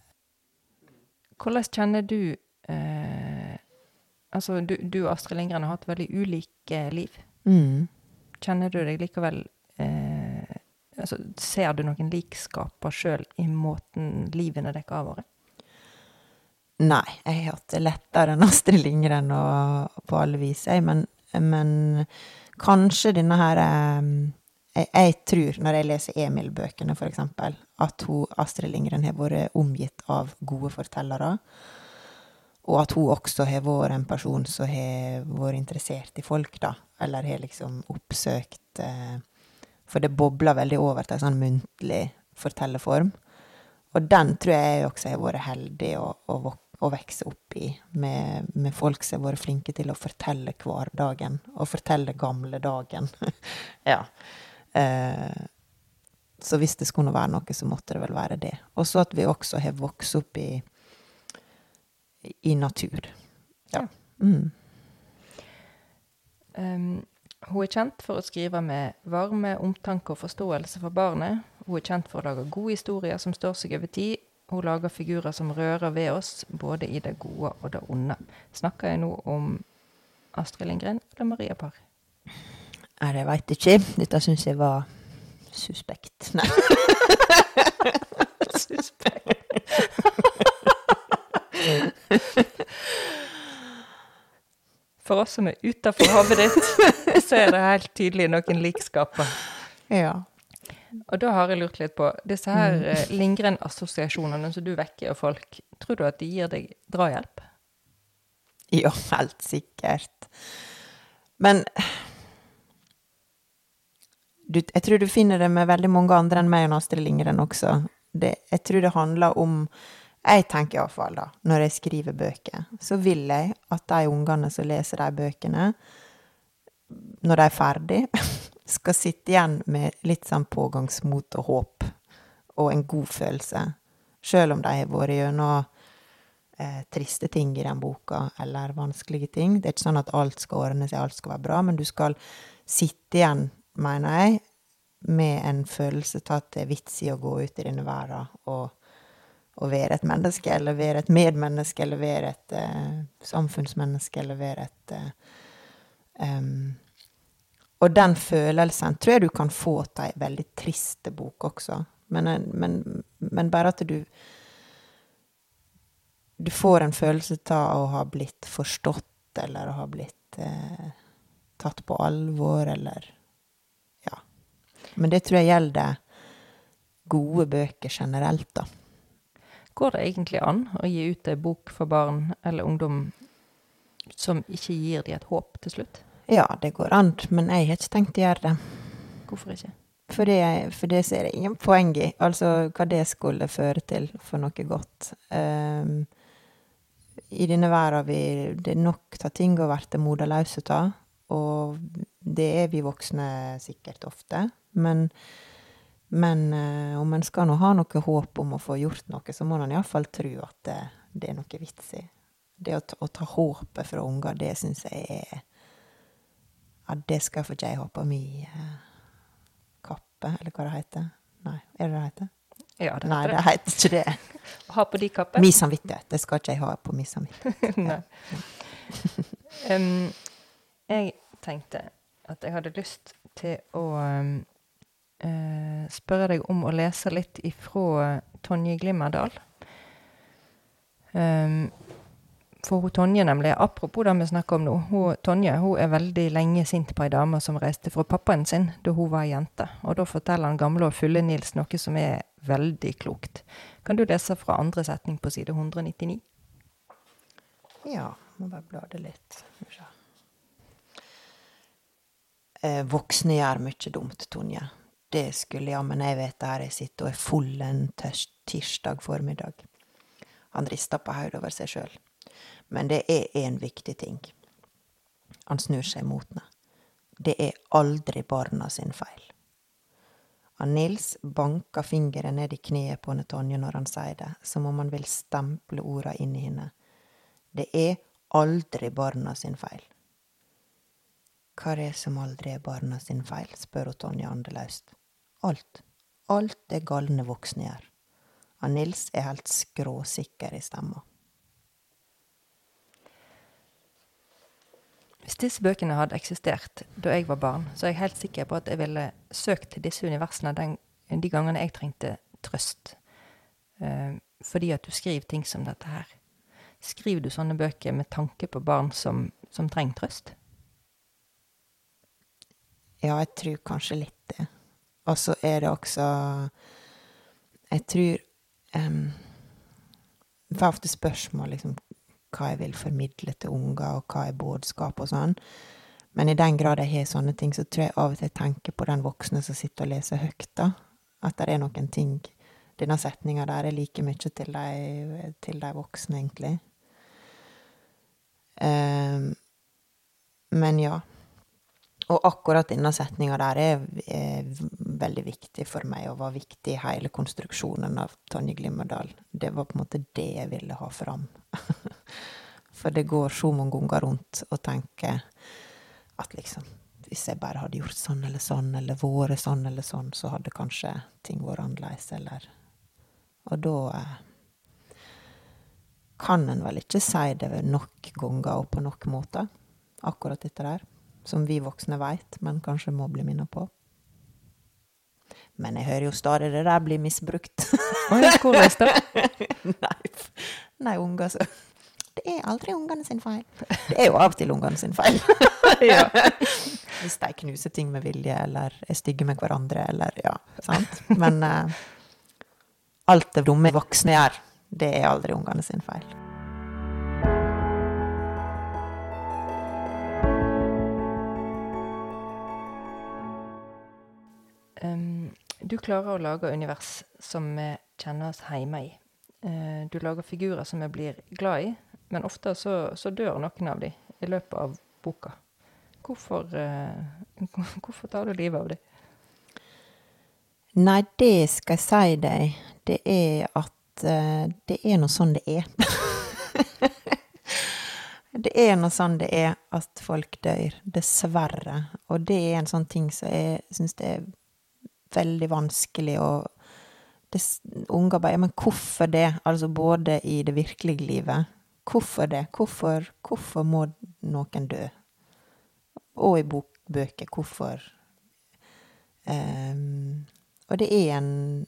Hvordan kjenner du eh, Altså, du, du, og Astrid Lindgren har hatt veldig ulike liv. Mm. Kjenner du deg likevel altså, Ser du noen likskaper sjøl i måten livene dekker har vært? Nei, jeg har hatt det lettere enn Astrid Lindgren og, på alle vis, jeg. Men, men kanskje denne her eh, jeg, jeg, tror, når jeg leser Emil-bøkene, for eksempel, at hun, Astrid Lindgren har vært omgitt av gode fortellere. Og at hun også har vært en person som har vært interessert i folk, da. Eller har liksom oppsøkt eh, for det bobler veldig over til en sånn muntlig fortellerform. Og den tror jeg også har vært heldig å, å, å vokse opp i, med, med, folk som har vært flinke til å fortelle hverdagen, og fortelle gamle dagen. ja. Eh, så hvis det skulle være noe, så måtte det vel være det. Og så at vi også har vokst opp i, i natur. Ja. Mm. Um, hun er kjent for å skrive med varme, omtanke og forståelse for barnet. Hun er kjent for å lage gode historier som står seg over tid. Hun lager figurer som rører ved oss, både i det gode og det onde. Snakker jeg nå om Astrid Lindgren eller Maria Parr? Nei, det veit ikke. Dette syns jeg var suspekt. Nei. suspekt. For oss som er utafor hodet ditt, så er det helt tydelig noen likskaper. Ja. Og da har jeg lurt litt på disse her mm. Eh, Lindgren-assosiasjonene som du vekker av folk. Tror du at de gir deg drahjelp? Ja, helt sikkert. Men du, jeg tror du finner det med veldig mange andre enn meg og Astrid Lindgren også. Det, jeg tror det handler om Jeg tenker iallfall, da, når jeg skriver bøker, så vil jeg at de ungene som leser de bøkene, når de er ferdig, skal sitte igjen med litt sånn pågangsmot og håp, og en god følelse. Sjøl om de har vært gjennom eh, triste ting i den boka, eller vanskelige ting. Det er ikke sånn at alt skal ordne seg, alt skal være bra, men du skal sitte igjen, mener jeg, med en følelse av at det er vits i å gå ut i denne verden og, og være et menneske, eller være et medmenneske, eller være et uh, samfunnsmenneske, eller være et uh, um, Og den følelsen tror jeg du kan få av ei veldig triste bok også. Men, men, men bare at du Du får en følelse av å ha blitt forstått, eller å ha blitt eh, tatt på alvor, eller Ja. Men det tror jeg gjelder gode bøker generelt, da. Går det egentlig an å gi ut ei bok for barn eller ungdom som ikke gir dem et håp til slutt? Ja, det går an, men jeg har ikke tenkt å gjøre det. Hvorfor ikke? For det, for det ser jeg ingen poeng i. Altså hva det skulle føre til for noe godt. Um, I denne verden vi Det er nok av ting å bli moderløse av. Og det er vi voksne sikkert ofte. Men, men eh, om en skal nå ha noe håp om å få gjort noe, så må en iallfall tro at det, det, er noe vits i. Det å ta, å ta håpet fra unger, det syns jeg er Ja, det skal få ikke jeg ha på mi kappe, eller hva det heter. Nei, er det det heter? Ja, det Nei, heter det det. heter ikke det. Ha på de kappene? Min samvittighet. Det skal ikke jeg ha på min samvittighet. Nei. Em, jeg tenkte at jeg hadde lyst til å em, eh, spørre deg om å lese litt ifra Tonje Glimmerdal. Um, for hun Tonje, nemlig, apropos det vi snakker om nå, hun, Tonje hun er veldig lenge sint på ei dame som reiste fra pappaen sin da hun var jente. Og da forteller han gamle og fulle Nils noe som er veldig klokt. Kan du lese fra andre setning på side 199? Ja, må bare bla det litt. Eh, voksne gjør mye dumt, Tonje. Det skulle jammen jeg vite her jeg sitter og er full en tirsdag formiddag. Han rister på hodet over seg sjøl. Men det er én viktig ting. Han snur seg mot henne. Det er aldri barna sin feil. Han Nils banker fingeren ned i kneet på Tonje når han sier det, som om han vil stemple orda inn i henne. Det er aldri barna sin feil. Hva er det som aldri er barna sin feil, spør Tonje andeløst. Alt. Alt det galne voksne gjør. Han Nils er helt skråsikker i stemma. Hvis disse bøkene hadde eksistert da jeg var barn, så er jeg helt sikker på at jeg ville søkt til disse universene den, de gangene jeg trengte trøst. Eh, fordi at du skriver ting som dette her. Skriver du sånne bøker med tanke på barn som, som trenger trøst? Ja, jeg tror kanskje litt det. Og så er det også Jeg tror um, Jeg får ofte spørsmål liksom, hva jeg vil formidle til unger, og hva er budskap og sånn. Men i den grad jeg har sånne ting, så tror jeg av og til jeg tenker på den voksne som sitter og leser høyt, da. At det er noen ting Denne setninga der er like mye til de, til de voksne, egentlig. Um, men ja. Og akkurat denne setninga der er, er veldig viktig for meg, og var viktig i hele konstruksjonen av Tonje Glimmerdal. Det var på en måte det jeg ville ha fram. For det går så mange ganger rundt og tenker at liksom Hvis jeg bare hadde gjort sånn eller sånn, eller vært sånn eller sånn, så hadde kanskje ting vært annerledes, eller Og da eh, kan en vel ikke si det nok ganger og på nok måter, akkurat dette der som vi voksne veit, men kanskje må bli minnet på. Men jeg hører jo stadig det der blir misbrukt. Hvordan da? nei, nei, unger så Det er aldri ungene sin feil. Det er jo av og til ungene sin feil. ja. Hvis de knuser ting med vilje, eller er stygge med hverandre, eller ja, sant. Men uh, alt det dumme voksne gjør, det er aldri ungene sin feil. Du klarer å lage univers som vi kjenner oss hjemme i. eh, du lager figurer som vi blir glad i, men ofte så, så dør noen av dem i løpet av boka. Hvorfor, eh, hvorfor tar du livet av dem? Nei, det skal jeg si deg, det er at eh, det er nå sånn det er. det er nå sånn det er at folk dør, dessverre. Og det er en sånn ting som jeg syns det er veldig vanskelig å Unger bare Ja, men hvorfor det? Altså både i det virkelige livet. Hvorfor det? Hvorfor, hvorfor må noen dø? Og i bok, bøker. Hvorfor? Um, og det er en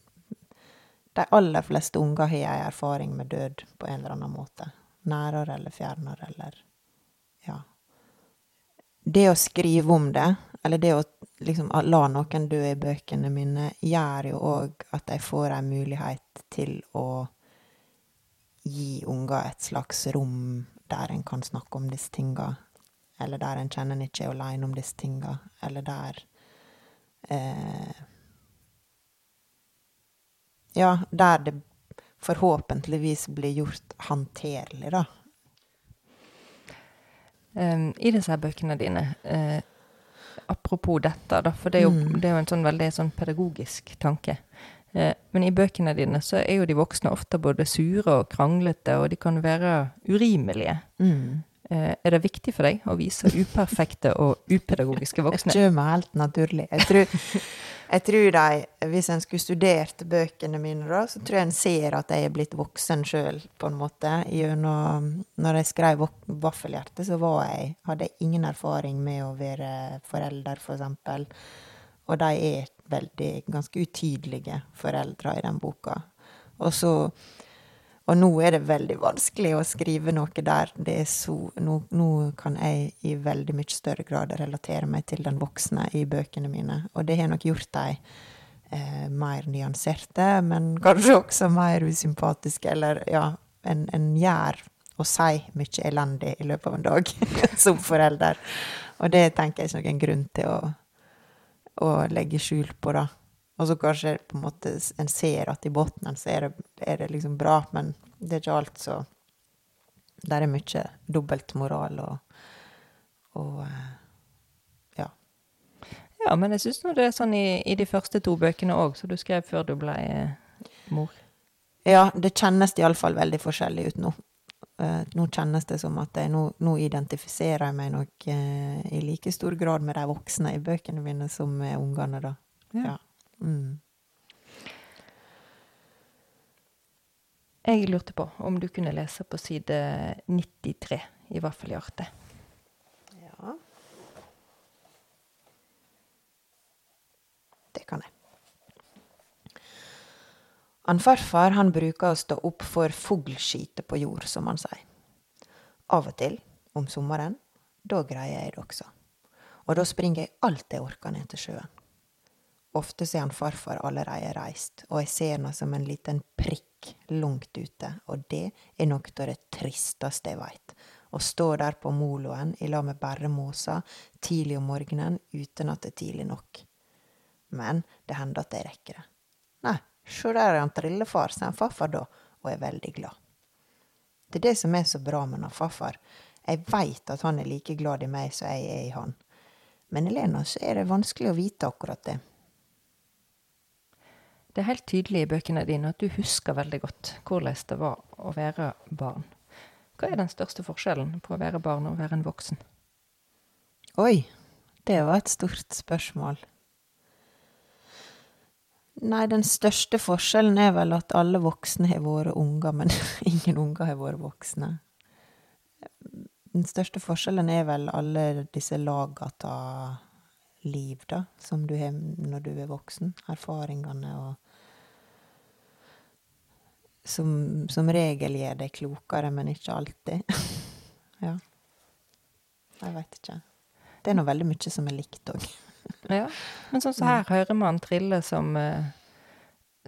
De aller fleste unger har ei erfaring med død på en eller annen måte. Nærere eller fjernere, eller Ja. Det å skrive om det, eller det å liksom la noen dø i bøkene mine, gjør jo òg at de får en mulighet til å gi unger et slags rom der en kan snakke om disse tinga, eller der en kjenner en ikke er aleine om disse tinga, eller der eh, Ja, der det forhåpentligvis blir gjort håndterlig, da. Um, I disse bøkene dine, eh, apropos dette, da, for det er jo, Mm. det er jo en sånn veldig sånn pedagogisk tanke. Eh, men i bøkene dine så er jo de voksne ofte både sure og kranglete, og de kan være urimelige. Mm. Eh, er det viktig for deg å vise uperfekte og upedagogiske voksne? Det voksne? kommer helt naturlig. Jeg tror, jeg tror de, hvis en skulle studert bøkene mine, da, så tror jeg en ser at jeg er blitt voksen sjøl, på en måte. Gjennom, når jeg skrev 'Vaffelhjerte', så var jeg, hadde jeg ingen erfaring med å være forelder, for eksempel. Og de er veldig, ganske utydelige foreldre i den boka. Og så og nå er det veldig vanskelig å skrive noe der det er så Nå, nå kan jeg i veldig mye større grad relatere meg til den voksne i bøkene mine, og det har nok gjort dem eh, mer nyanserte, men kanskje også mer usympatiske, eller ja, en, en gjør og sier mye elendig i løpet av en dag som forelder. Og det tenker jeg ikke noen grunn til å, å legge skjul på, da. Og så kanskje på en måte en ser at i bunnen så er det, er det liksom bra, men det er ikke alt så Der er mye dobbeltmoral og, og eh, ja. Ja, men jeg syns det er sånn i, i de første to bøkene òg, som du skrev før du ble eh, mor. Ja, det kjennes iallfall veldig forskjellig ut nå. Eh, nå kjennes det som at jeg, nå, nå identifiserer jeg meg nok eh, i like stor grad med de voksne i bøkene mine som med ungene, da. Ja. Mm. Jeg lurte på om du kunne lese på side 93 i Vaffelhjertet. ja. Det kan jeg. Han farfar han bruker å stå opp for fuglskite på jord, som han sier. Av og til, om sommeren, da greier jeg det også. Og da springer jeg alt jeg orker ned til sjøen. Ofte så er han farfar allerede reist, og jeg ser noe som en liten prikk langt ute, og det er noe av det tristeste jeg veit. Å stå der på moloen i lag med bare måsa tidlig om morgenen uten at det er tidlig nok. Men det hender at jeg rekker det. Nei, sjå der er han trillefar, sier han farfar da, og er veldig glad. Det er det som er så bra med han farfar. Jeg veit at han er like glad i meg som jeg er i han. Men Elena, så er det vanskelig å vite akkurat det. Det er helt tydelig i bøkene dine at du husker veldig godt hvordan det var å være barn. Hva er den største forskjellen på å være barn og være en voksen? Oi, det var et stort spørsmål. Nei, den største forskjellen er vel at alle voksne har vært unger, men ingen unger har vært voksne. Den største forskjellen er vel alle disse laga av liv, da, som du har når du er voksen. Erfaringene og Som, som regel gjør deg klokere, men ikke alltid. ja. Jeg veit ikke. Det er nå veldig mye som er likt òg. Ja, men sånn som her hører man Trille som, eh,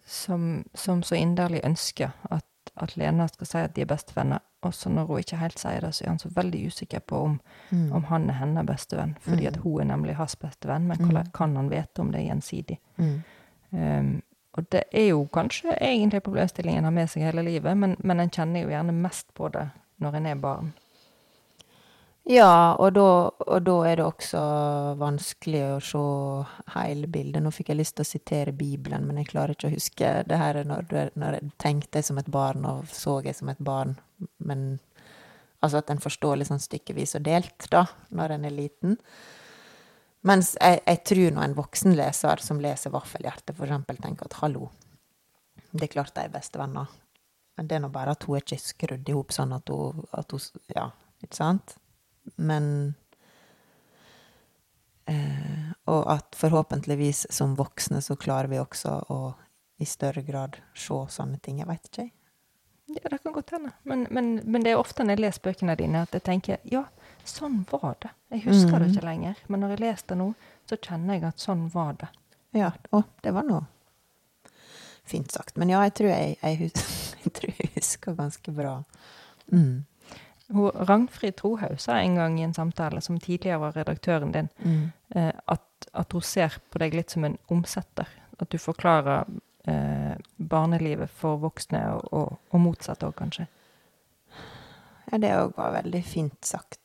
som, som så inderlig ønsker at, at Lena skal si at de er bestevenner, og så når hun ikke helt sier det, så er han så veldig usikker på om, Mm. om han er hennes bestevenn, fordi at hun er nemlig hans bestevenn, men hvordan kan han vite om det er gjensidig? Mm. Um, og det er jo kanskje egentlig problemstillingen en har med seg hele livet, men, men en kjenner jo gjerne mest på det når en er barn. Ja, og da, og da er det også vanskelig å se hele bildet. Nå fikk jeg lyst til å sitere Bibelen, men jeg klarer ikke å huske det her når, når jeg tenkte som et barn og så jeg som et barn. Men altså at en forstår litt sånn stykkevis og delt, da, når en er liten. Mens jeg, jeg tror nå en voksen leser som leser Vaffelhjerte, eksempel, tenker at hallo, det er klart de er bestevenner. Men det er nå bare at hun er ikke skrudd i hop sånn at hun, at hun Ja, ikke sant? Men eh, Og at forhåpentligvis som voksne så klarer vi også å i større grad se sånne ting. Jeg veit ikke, jeg. Ja, det kan godt hende. Men, men, men det er ofte når jeg leser bøkene dine, at jeg tenker ja, sånn var det. Jeg husker det Mhm. ikke lenger, men når jeg leser det nå, så kjenner jeg at sånn var det. Ja, å, det var nå fint sagt. Men ja, jeg tror jeg, jeg, husker, jeg, tror jeg husker ganske bra. Mm. Hun, Ragnfrid Trohaug sa en gang i en samtale, som tidligere var redaktøren din, Mm. eh, at, at hun ser på deg litt som en omsetter. At du forklarer eh, barnelivet for voksne, og, og, og motsatt òg, kanskje. Ja, det òg var veldig fint sagt.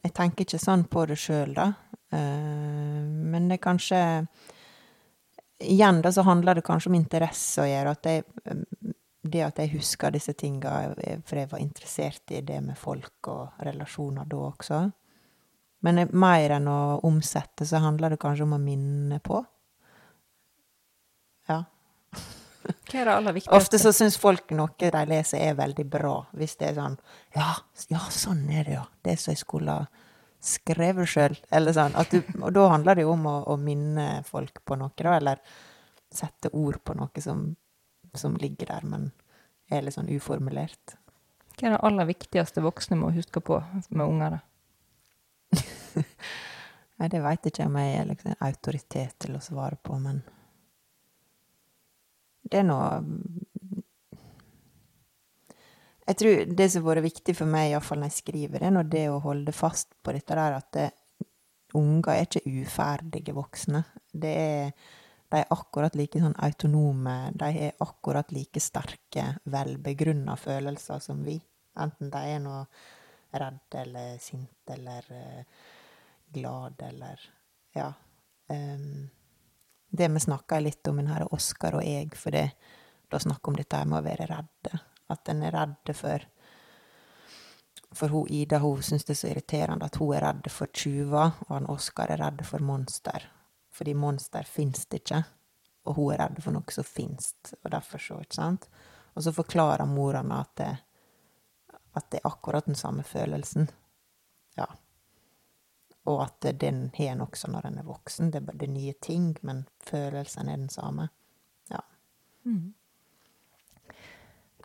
Jeg tenker ikke sånn på det sjøl, da. Eh, men det er kanskje Igjen da så handler det kanskje om interesse å gjøre. At jeg, det at jeg husker disse tinga, for jeg var interessert i det med folk og relasjoner da også. Men mer enn å omsette, så handler det kanskje om å minne på. Ja. Hva er det aller viktigste? Ofte så syns folk noe de leser er veldig bra, hvis det er sånn Ja, ja sånn er det, ja. Det som jeg skulle ha skrevet sjøl. Eller sånn. Du, og da handler det jo om å, å minne folk på noe, da. Eller sette ord på noe som, som ligger der, men er litt sånn uformulert. Hva er det aller viktigste voksne må huske på med unger? da? Nei, det veit ikke om jeg er liksom en autoritet til å svare på, men det er noe Jeg tror det som har vært viktig for meg, iallfall når jeg skriver, det er det å holde fast på dette der at det, unger er ikke uferdige voksne. Det er, de er akkurat like sånn autonome. De har akkurat like sterke, velbegrunna følelser som vi. Enten de er noe redd eller sint eller eh, glad eller Ja. em, det vi snakka litt om, denne Oskar og jeg, for det, da snakker om dette med å være redde. At en er redd for For hun Ida hun syns det er så irriterende at hun er redd for tjuver, og han Oskar er redd for monster. Fordi monster fins det ikke, og hun er redd for noe som fins, og derfor så, ikke sant? Og så forklarer mora henne at at det er akkurat den samme følelsen. Ja. Og at den har en også når en er voksen. Det er bare det er nye ting, men følelsen er den samme. Ja.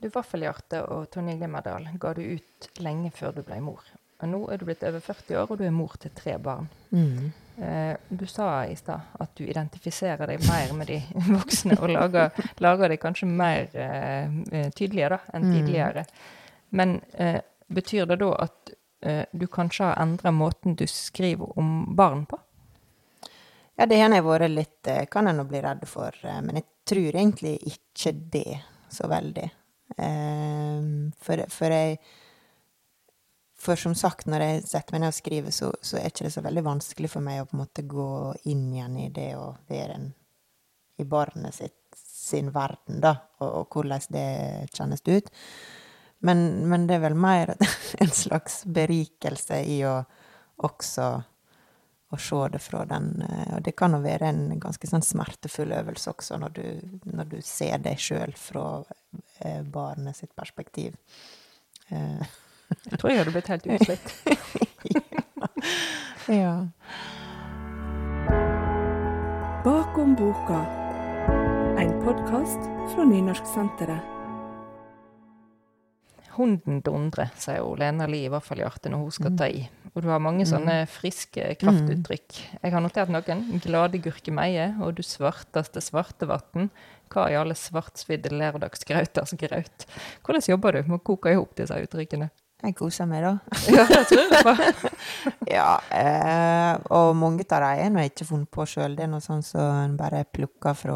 Du Vaffelhjerte og Tonje Glimmerdal ga du ut lenge før du ble mor. Og nå er du blitt over 40 år, og du er mor til tre barn. Mm. Eh, du sa i stad at du identifiserer deg mer med de voksne og lager, lager deg kanskje mer eh, eh, tydelige da, enn Mm. tidligere. Men eh, betyr det da at du kanskje har endra måten du skriver om barn på? Ja, det har jeg vært litt eh, Kan jeg nå bli redd for, eh, men jeg tror egentlig ikke det så veldig. Eh, For, for jeg For som sagt, når jeg setter meg ned og skriver, så, så er ikke det så veldig vanskelig for meg å på en måte gå inn igjen i det å være en i barnet sitt sin verden, da, og, og hvordan det kjennes ut. Men, men det er vel mer en slags berikelse i å også å se det fra den eh, Og det kan jo være en ganske sånn smertefull øvelse også, når du, når du ser deg sjøl fra eh, barnet sitt perspektiv. Eh, Jeg tror jeg hadde blitt helt utslitt. ja. Bakom boka. En podkast fra Nynorsksenteret. Hunden dundrer, sier hun Lena Lie i hvert fall i hjertet når hun skal Mm. ta i. Og du har mange sånne friske kraftuttrykk. Jeg har notert noen. Glade gurkemeie og du svarteste svartevatn. Hva i alle svartsvidde lærdagsgrauters graut? Hvordan jobber du med å koke i hop disse uttrykkene? Jeg koser meg, da. Ja, det tror jeg på. Ja, eh, og mange av dem er nå ikke funnet på sjøl. Det er noe sånt som en bare plukker fra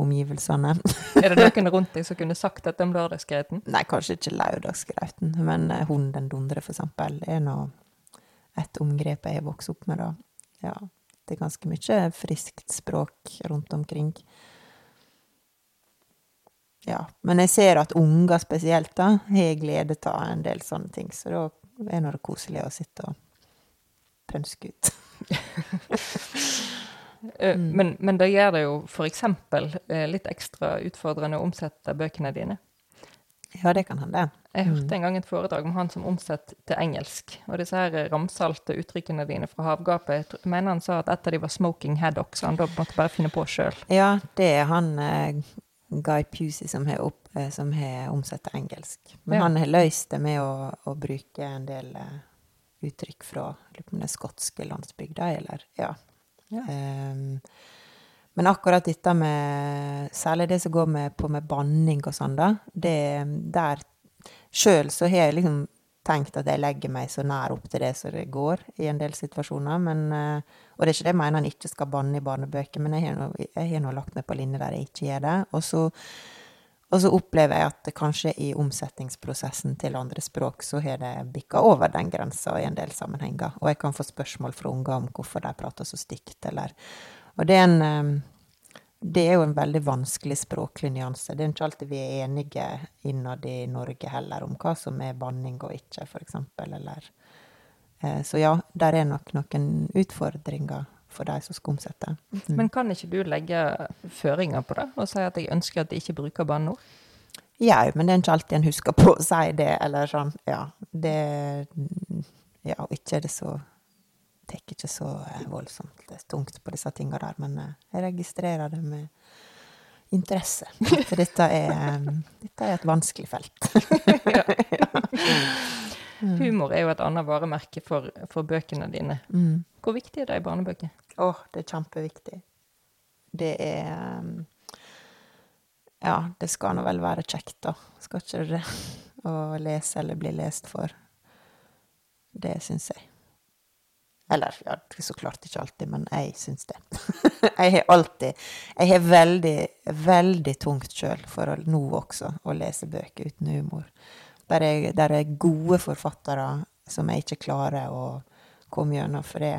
omgivelsene. Er det noen rundt deg som kunne sagt dette om lørdagsgrøten? Nei, kanskje ikke lørdagsgrauten, men eh, hunden dundre, for eksempel, er nå et omgrep jeg har vokst opp med, da. Ja, det er ganske mye friskt språk rundt omkring. Ja, men jeg ser at unger spesielt, da, har glede av en del sånne ting, så da er det koselig å sitte og pønske ut. Eh, Men, men det gjør det jo f.eks. litt ekstra utfordrende å omsette bøkene dine. Ja, det kan hende. Jeg hørte en gang et foredrag om han som omsetter til engelsk. Og disse her ramsalte uttrykkene dine fra havgapet Jeg mener han sa at et av de var 'smoking haddock', så han da måtte bare finne på sjøl. Ja, det er han eh, Guy Pusey som har, opp, eh, som har omsett til engelsk. Men Ja. han har løst det med å, å bruke en del eh, uttrykk fra skotske landsbygda, eller ja. Ehm, men akkurat dette med Særlig det som går med, på med banning og sånn, da. Det, der Sjøl så har jeg liksom tenkt at jeg legger meg så nær opp til det som det går i en del situasjoner. Men, eh, og det er ikke det jeg mener en ikke skal banne i barnebøker, men jeg har nå lagt meg på linje der jeg ikke gjør det. Og så, og så opplever jeg at kanskje i omsetningsprosessen til andre språk så har det bikka over den grensa i en del sammenhenger. Og jeg kan få spørsmål fra unger om hvorfor de prater så stygt, eller Og det er en eh, det er jo en veldig vanskelig språklig nyanse. Det er ikke alltid vi er enige innad i Norge heller om hva som er banning og ikke, for eksempel, eller eh, Så ja, der er nok noen utfordringer for de som skal omsette. Mm. Men kan ikke du legge føringer på det, og si at jeg ønsker at de ikke bruker banneord? Ja, men det er ikke alltid en husker på å si det, eller sånn. Ja, det Ja, og ikke er det så tar ikke så eh, voldsomt det er tungt på disse tinga der, men eh, jeg registrerer det med interesse. For dette er, eh, dette er et vanskelig felt. Humor er jo et annet varemerke for, for bøkene dine. Mm. Hvor viktig er det i barnebøker? Å, det er kjempeviktig. Det er um, Ja, det skal nå vel være kjekt, da. Skal ikke det å lese eller bli lest for. Det syns jeg. Eller, ja, så klart ikke alltid, men jeg syns det. jeg har alltid Jeg har veldig, veldig tungt sjøl for å nå også å lese bøker uten humor. Der er, der er gode forfattere som jeg ikke klarer å komme gjennom, for det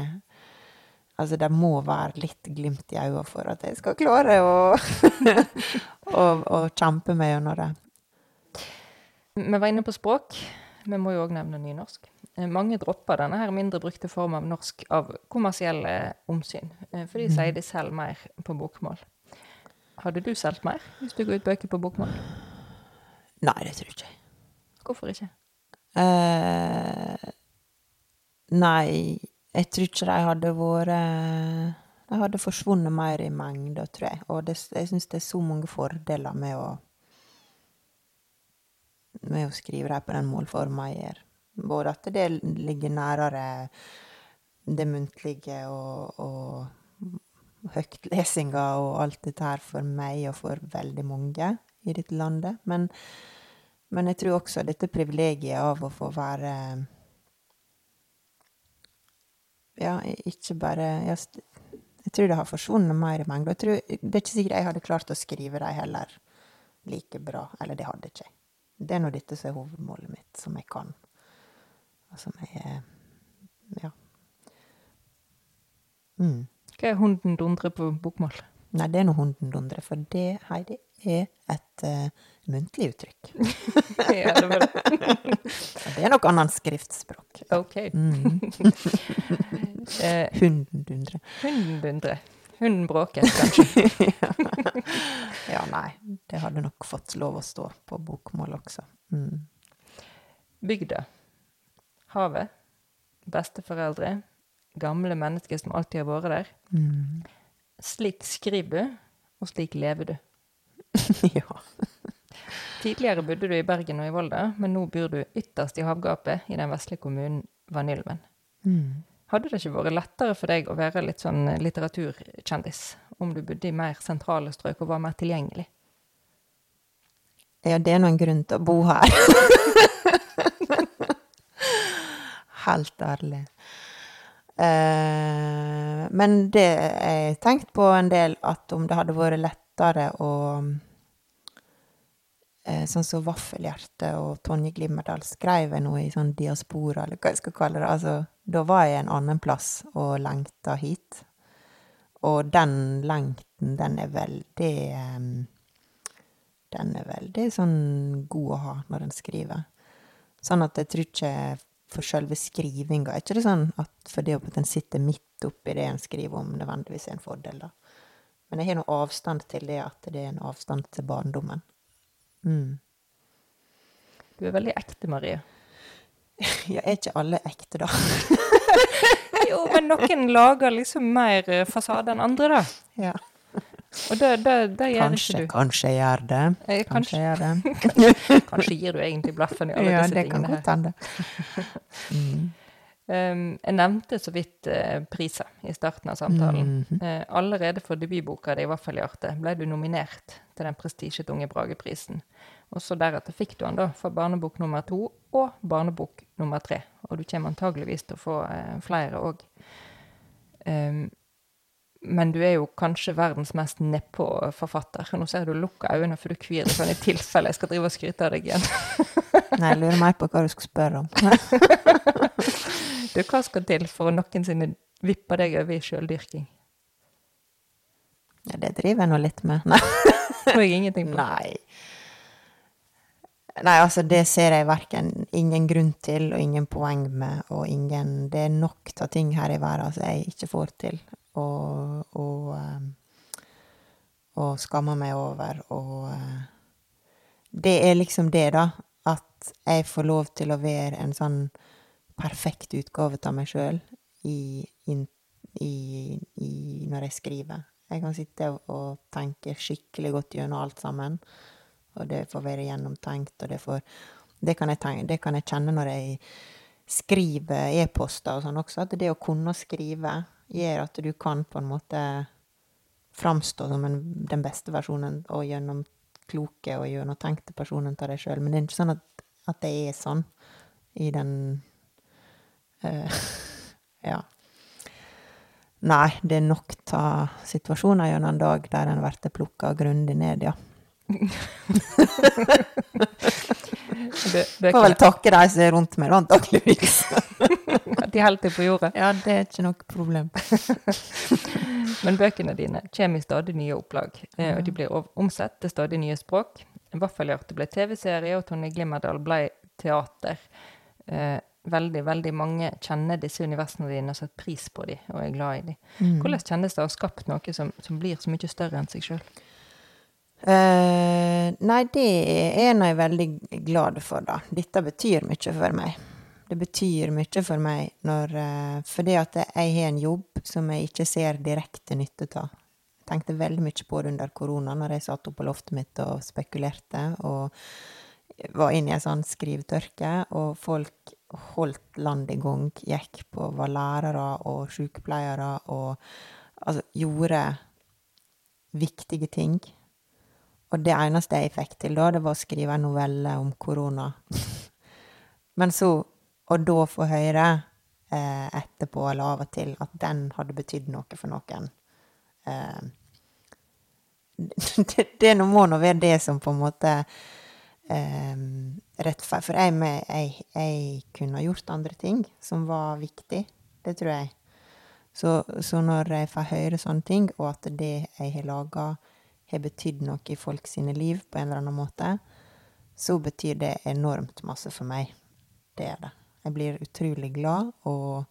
Altså, det må være litt glimt i øynene for at jeg skal klare å, å, å kjempe meg gjennom det. Vi var inne på språk. Vi må jo òg nevne nynorsk. Mange dropper denne her mindre brukte form av norsk av kommersielle omsyn, eh, for de sier de selger mer på bokmål. Hadde du solgt mer hvis du ga ut bøker på bokmål? Nei, det tror jeg ikke. Hvorfor ikke? Eh, nei, jeg tror ikke de hadde vært De hadde forsvunnet mer i mengde, tror jeg. Og det, jeg syns det er så mange fordeler med å med å skrive dem på den målforma jeg gjør. Både at det ligger nærere det muntlige og, og høytlesinga og alt dette her for meg og for veldig mange i dette landet. Men, men jeg tror også dette privilegiet av å få være Ja, ikke bare Jeg, jeg tror det har forsvunnet mer i mengde. Det er ikke sikkert jeg hadde klart å skrive dem heller like bra. Eller det hadde ikke jeg. Det er nå dette som er hovedmålet mitt, som jeg kan. Og som jeg Ja. Mm. Hva er hunden dundre på bokmål? Nei, det er nå hunden dundre, for det, Heidi, er et eh, muntlig uttrykk. Ja, det det er nok annet skriftspråk. OK. Mm. Hundundre. Hunden dundre. hunden dundre. Hunden bråker, kanskje. Ja, nei, det hadde nok fått lov å stå på bokmål også. Mm. Bygda. Havet. Besteforeldre. Gamle mennesker som alltid har vært der. Mm. Slik skriver du, og slik lever du. ja. Tidligere bodde du i Bergen og i Volda, men nå bor du ytterst i havgapet i den vesle kommunen Vanylven. Mm. Hadde det ikke vært lettere for deg å være litt sånn litteraturkjendis om du bodde i mer sentrale strøk og var mer tilgjengelig? Ja, det er nå en grunn til å bo her. Helt ærlig. Eh, men det jeg tenkt på en del, at om det hadde vært lettere å Sånn som Vaffelhjerte og Tonje Glimmerdal skrev jeg noe i sånn diaspora, eller hva jeg skal kalle det. Altså, da var jeg en annen plass og lengta hit. Og den lengten, den er veldig eh, Den er veldig sånn god å ha når en skriver. Sånn at jeg tror ikke for selve skrivinga er ikke det sånn at fordi at en sitter midt oppi det en skriver om, nødvendigvis er en fordel, da. Men jeg har noe avstand til det at det er en avstand til barndommen. Mm. Du er veldig ekte, Marie. Ja, er ikke alle ekte, da? Jo, men noen lager liksom mer eh, fasade enn andre, da. Ja. Og det, det, det gjør Kanskje, ikke du. kanskje jeg gjør det. Eh, Kanskje Kanskje, jeg gjør det. kanskje gir du egentlig blaffen i alle Ja, disse det kan tingene her. godt hende. Mm. Um, jeg nevnte så vidt uh, priser i starten av samtalen. Mm -hmm. uh, allerede for debutboka di, i hvert fall i Arte, ble du nominert til den prestisjetunge Brageprisen. Og så deretter fikk du den da for barnebok nummer to og barnebok nummer tre. Og du kommer antageligvis til å få uh, flere òg. Um, men du er jo kanskje verdens mest nedpå-forfatter. Nå ser du lukka øynene, for du kvir deg sånn i tilfelle jeg skal drive og skryte av deg igjen. Nei, jeg lurer mer på hva du skal spørre om. Du, hva skal til for å noensinne vippe deg over i sjøldyrking? Ja, det driver jeg nå litt med. Nei. Tror jeg ingenting på. Nei. Nei, altså, det ser jeg verken ingen grunn til og ingen poeng med, og ingen Det er nok av ting her i verden som jeg ikke får til, og, og, eh, og skammer meg over, og eh, Det er liksom det, da. At jeg får lov til å være en sånn perfekt utgave av meg sjøl når jeg skriver. Jeg kan sitte og, tenke skikkelig godt gjennom alt sammen. Og det får være gjennomtenkt, og det får Det kan jeg, tenke, det kan jeg kjenne når jeg skriver e-poster og sånn også, at det å kunne skrive gjør at du kan på en måte framstå som en, den beste versjonen og gjennom kloke og gjennomtenkte personen av deg sjøl. Men det er ikke sånn at, at det er sånn i den Ja. Nei, det er nok av situasjoner gjennom en dag der en blir plukka grundig ned, ja. Det Får vel takke de som er rundt meg, da, antakeligvis. de holder deg på jordet. Ja, det er ikke noe problem. Men bøkene dine kommer i stadig nye opplag, eh, og de blir ov- omsett til stadig nye språk. Vaffelhjerte ble TV-serie, og Tonje Glimmerdal ble teater. Eh, veldig, veldig mange kjenner disse universene dine og setter pris på dem og er glad i dem. Mm. Hvordan kjennes det å ha skapt noe som, som blir så mye større enn seg sjøl? Uh, nei, det er jeg veldig glad for, da. Dette betyr mye for meg. Det betyr mye for meg når uh, Fordi at jeg har en jobb som jeg ikke ser direkte nytte av. Jeg tenkte veldig mye på det under korona, når jeg satt oppe på loftet mitt og spekulerte. Og var inne i en sånn skrivetørke, og folk holdt landet i gang. Gikk på, var lærere og sykepleiere og altså gjorde viktige ting. Og det eneste jeg fikk til da, det var å skrive en novelle om korona. Men så, og da få høre eh, etterpå, eller av og til, at den hadde betydd noe for noen. Eh, det, det nå må nå være det som på en måte eh, rettfer- For jeg, jeg, jeg kunne gjort andre ting som var viktig. Det tror jeg. Så, så når jeg får høre sånne ting, og at det jeg har laga, har betydd noe i folk sine liv på en eller annen måte, så betyr det enormt masse for meg. Det er det. Jeg blir utrolig glad, og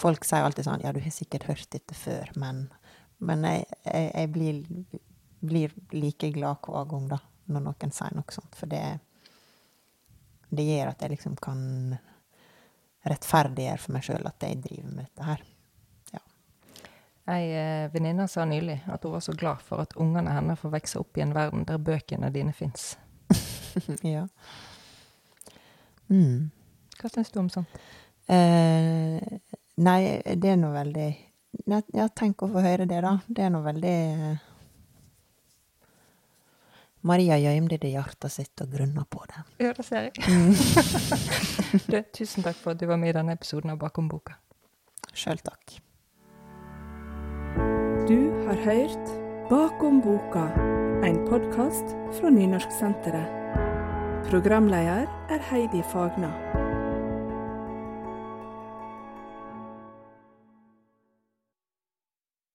folk sier alltid sånn Ja, du har sikkert hørt dette før, men, men jeg, jeg, jeg blir, blir like glad hver gang, da, når noen sier noe sånt. For det, det gjør at jeg liksom kan rettferdiggjøre for meg sjøl at jeg driver med dette her. Ei eh, venninne sa nylig at hun var så glad for at ungene hennes får vokse opp i en verden der bøkene dine fins. ja. Mm. Hva syns du om sånt? Eh, nei, det er nå veldig ja, ja, tenk å få høre det, da. Det er nå veldig Maria gjemte det i hjertet sitt og grunna på det. Ja, det ser jeg. du, tusen takk for at du var med i denne episoden av Bakom boka. Sjøl takk. Du har hørt Bakom boka, en podkast fra Nynorsksenteret. Programleder er Heidi Fagna.